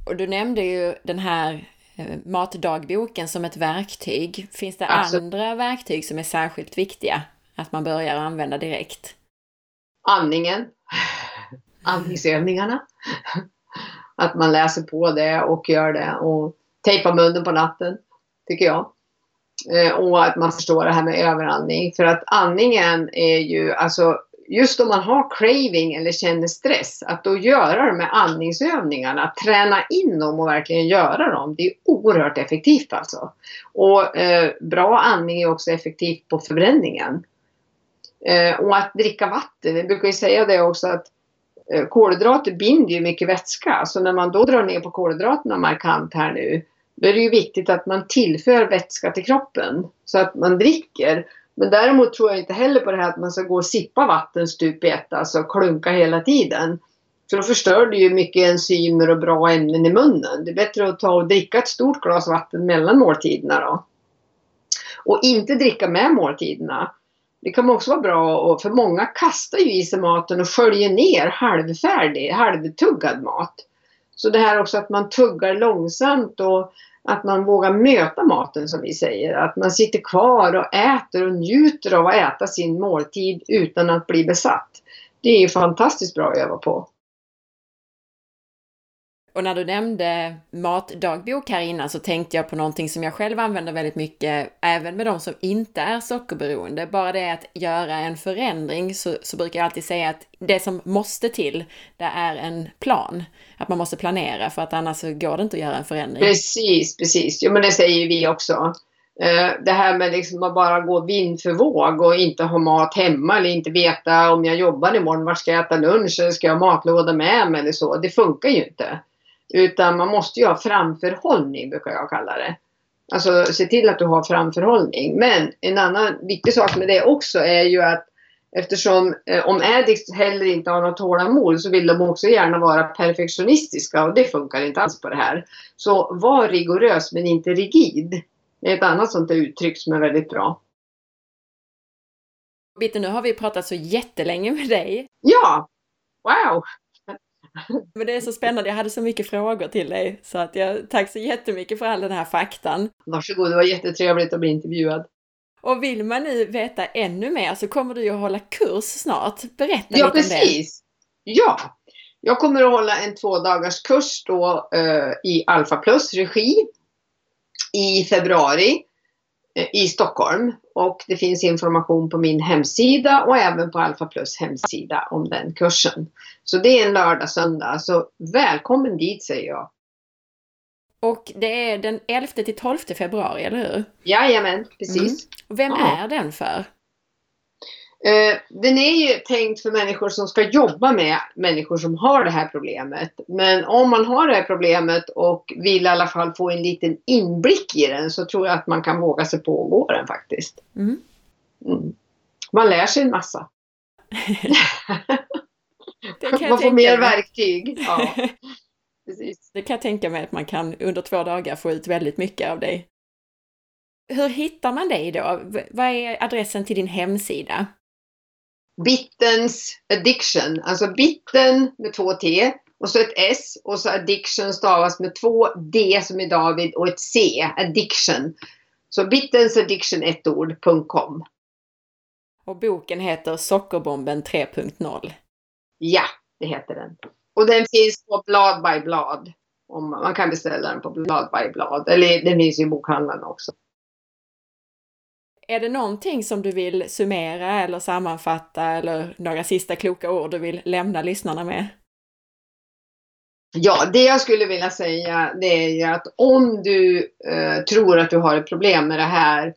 Och du nämnde ju den här eh, matdagboken som ett verktyg. Finns det Absolut. andra verktyg som är särskilt viktiga att man börjar använda direkt? Andningen. Andningsövningarna. Att man läser på det och gör det och tejpar munnen på natten, tycker jag. Eh, och att man förstår det här med överandning. För att andningen är ju, alltså just om man har craving eller känner stress, att då göra de här andningsövningarna, träna in dem och verkligen göra dem, det är oerhört effektivt alltså. Och eh, bra andning är också effektivt på förbränningen. Eh, och att dricka vatten, vi brukar ju säga det också att eh, kolhydrater binder ju mycket vätska, så när man då drar ner på kolhydraterna markant här nu, då är det ju viktigt att man tillför vätska till kroppen så att man dricker men däremot tror jag inte heller på det här att man ska gå och sippa vatten stup i ett, alltså klunka hela tiden. För då förstör du ju mycket enzymer och bra ämnen i munnen. Det är bättre att ta och dricka ett stort glas vatten mellan måltiderna då. Och inte dricka med måltiderna. Det kan också vara bra, för många kastar ju i sig maten och sköljer ner halvfärdig, halvtuggad mat. Så det här också att man tuggar långsamt och att man vågar möta maten som vi säger. Att man sitter kvar och äter och njuter av att äta sin måltid utan att bli besatt. Det är ju fantastiskt bra att öva på. Och när du nämnde matdagbok här innan så tänkte jag på någonting som jag själv använder väldigt mycket, även med de som inte är sockerberoende. Bara det att göra en förändring så, så brukar jag alltid säga att det som måste till, det är en plan. Att man måste planera för att annars så går det inte att göra en förändring. Precis, precis. Jo men det säger vi också. Eh, det här med liksom att bara gå vind för våg och inte ha mat hemma eller inte veta om jag jobbar imorgon, var ska jag äta lunch eller ska jag ha matlåda med mig eller så. Det funkar ju inte. Utan man måste ju ha framförhållning brukar jag kalla det. Alltså se till att du har framförhållning. Men en annan viktig sak med det också är ju att eftersom eh, om addicts heller inte har något tålamod så vill de också gärna vara perfektionistiska och det funkar inte alls på det här. Så var rigorös men inte rigid. Det är ett annat sånt där uttryck som är väldigt bra. Bitte, nu har vi pratat så jättelänge med dig. Ja! Wow! Men det är så spännande, jag hade så mycket frågor till dig. Så att jag, tack så jättemycket för all den här faktan. Varsågod, det var jättetrevligt att bli intervjuad. Och vill man nu veta ännu mer så kommer du ju att hålla kurs snart. Berätta ja, lite precis. om det. Ja, jag kommer att hålla en två dagars kurs då uh, i Alpha Plus regi i februari i Stockholm. Och det finns information på min hemsida och även på Alpha Plus hemsida om den kursen. Så det är en lördag, söndag. Så välkommen dit säger jag. Och det är den 11 till 12 februari, eller hur? Jajamän, precis. Mm. Vem ja. är den för? Uh, den är ju tänkt för människor som ska jobba med människor som har det här problemet. Men om man har det här problemet och vill i alla fall få en liten inblick i den så tror jag att man kan våga sig på att gå den faktiskt. Mm. Mm. Man lär sig en massa. man får mig. mer verktyg. Ja. Det kan jag tänka mig att man kan under två dagar få ut väldigt mycket av dig. Hur hittar man dig då? Vad är adressen till din hemsida? Bittens addiction, alltså bitten med två T och så ett S och så addiction stavas med två D som i David och ett C, addiction. Så bittensaddiction ett ord.com. Och boken heter Sockerbomben 3.0. Ja, det heter den. Och den finns på blad by blad. Om man kan beställa den på blad by blad. Eller den finns i bokhandeln också. Är det någonting som du vill summera eller sammanfatta eller några sista kloka ord du vill lämna lyssnarna med? Ja, det jag skulle vilja säga det är ju att om du eh, tror att du har ett problem med det här,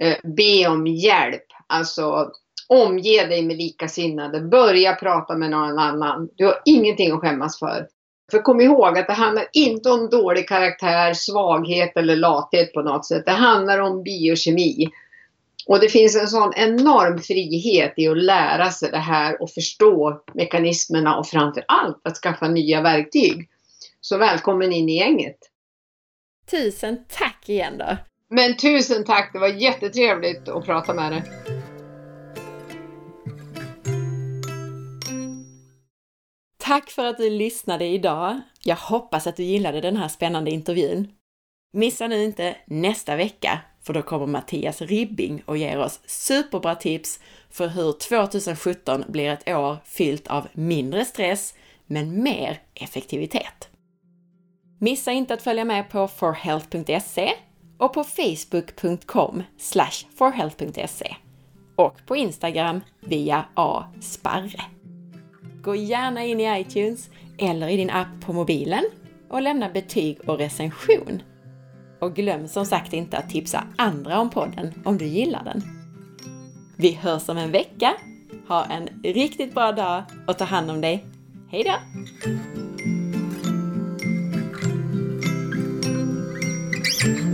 eh, be om hjälp. Alltså omge dig med likasinnade. Börja prata med någon annan. Du har ingenting att skämmas för. För kom ihåg att det handlar inte om dålig karaktär, svaghet eller lathet på något sätt. Det handlar om biokemi. Och det finns en sån enorm frihet i att lära sig det här och förstå mekanismerna och framför allt att skaffa nya verktyg. Så välkommen in i gänget! Tusen tack igen då! Men tusen tack! Det var jättetrevligt att prata med dig. Tack för att du lyssnade idag. Jag hoppas att du gillade den här spännande intervjun. Missa nu inte nästa vecka, för då kommer Mattias Ribbing och ger oss superbra tips för hur 2017 blir ett år fyllt av mindre stress, men mer effektivitet. Missa inte att följa med på forhealth.se och på facebook.com forhealth.se och på Instagram via asparre. Gå gärna in i iTunes eller i din app på mobilen och lämna betyg och recension. Och glöm som sagt inte att tipsa andra om podden om du gillar den. Vi hörs om en vecka. Ha en riktigt bra dag och ta hand om dig. Hejdå! då!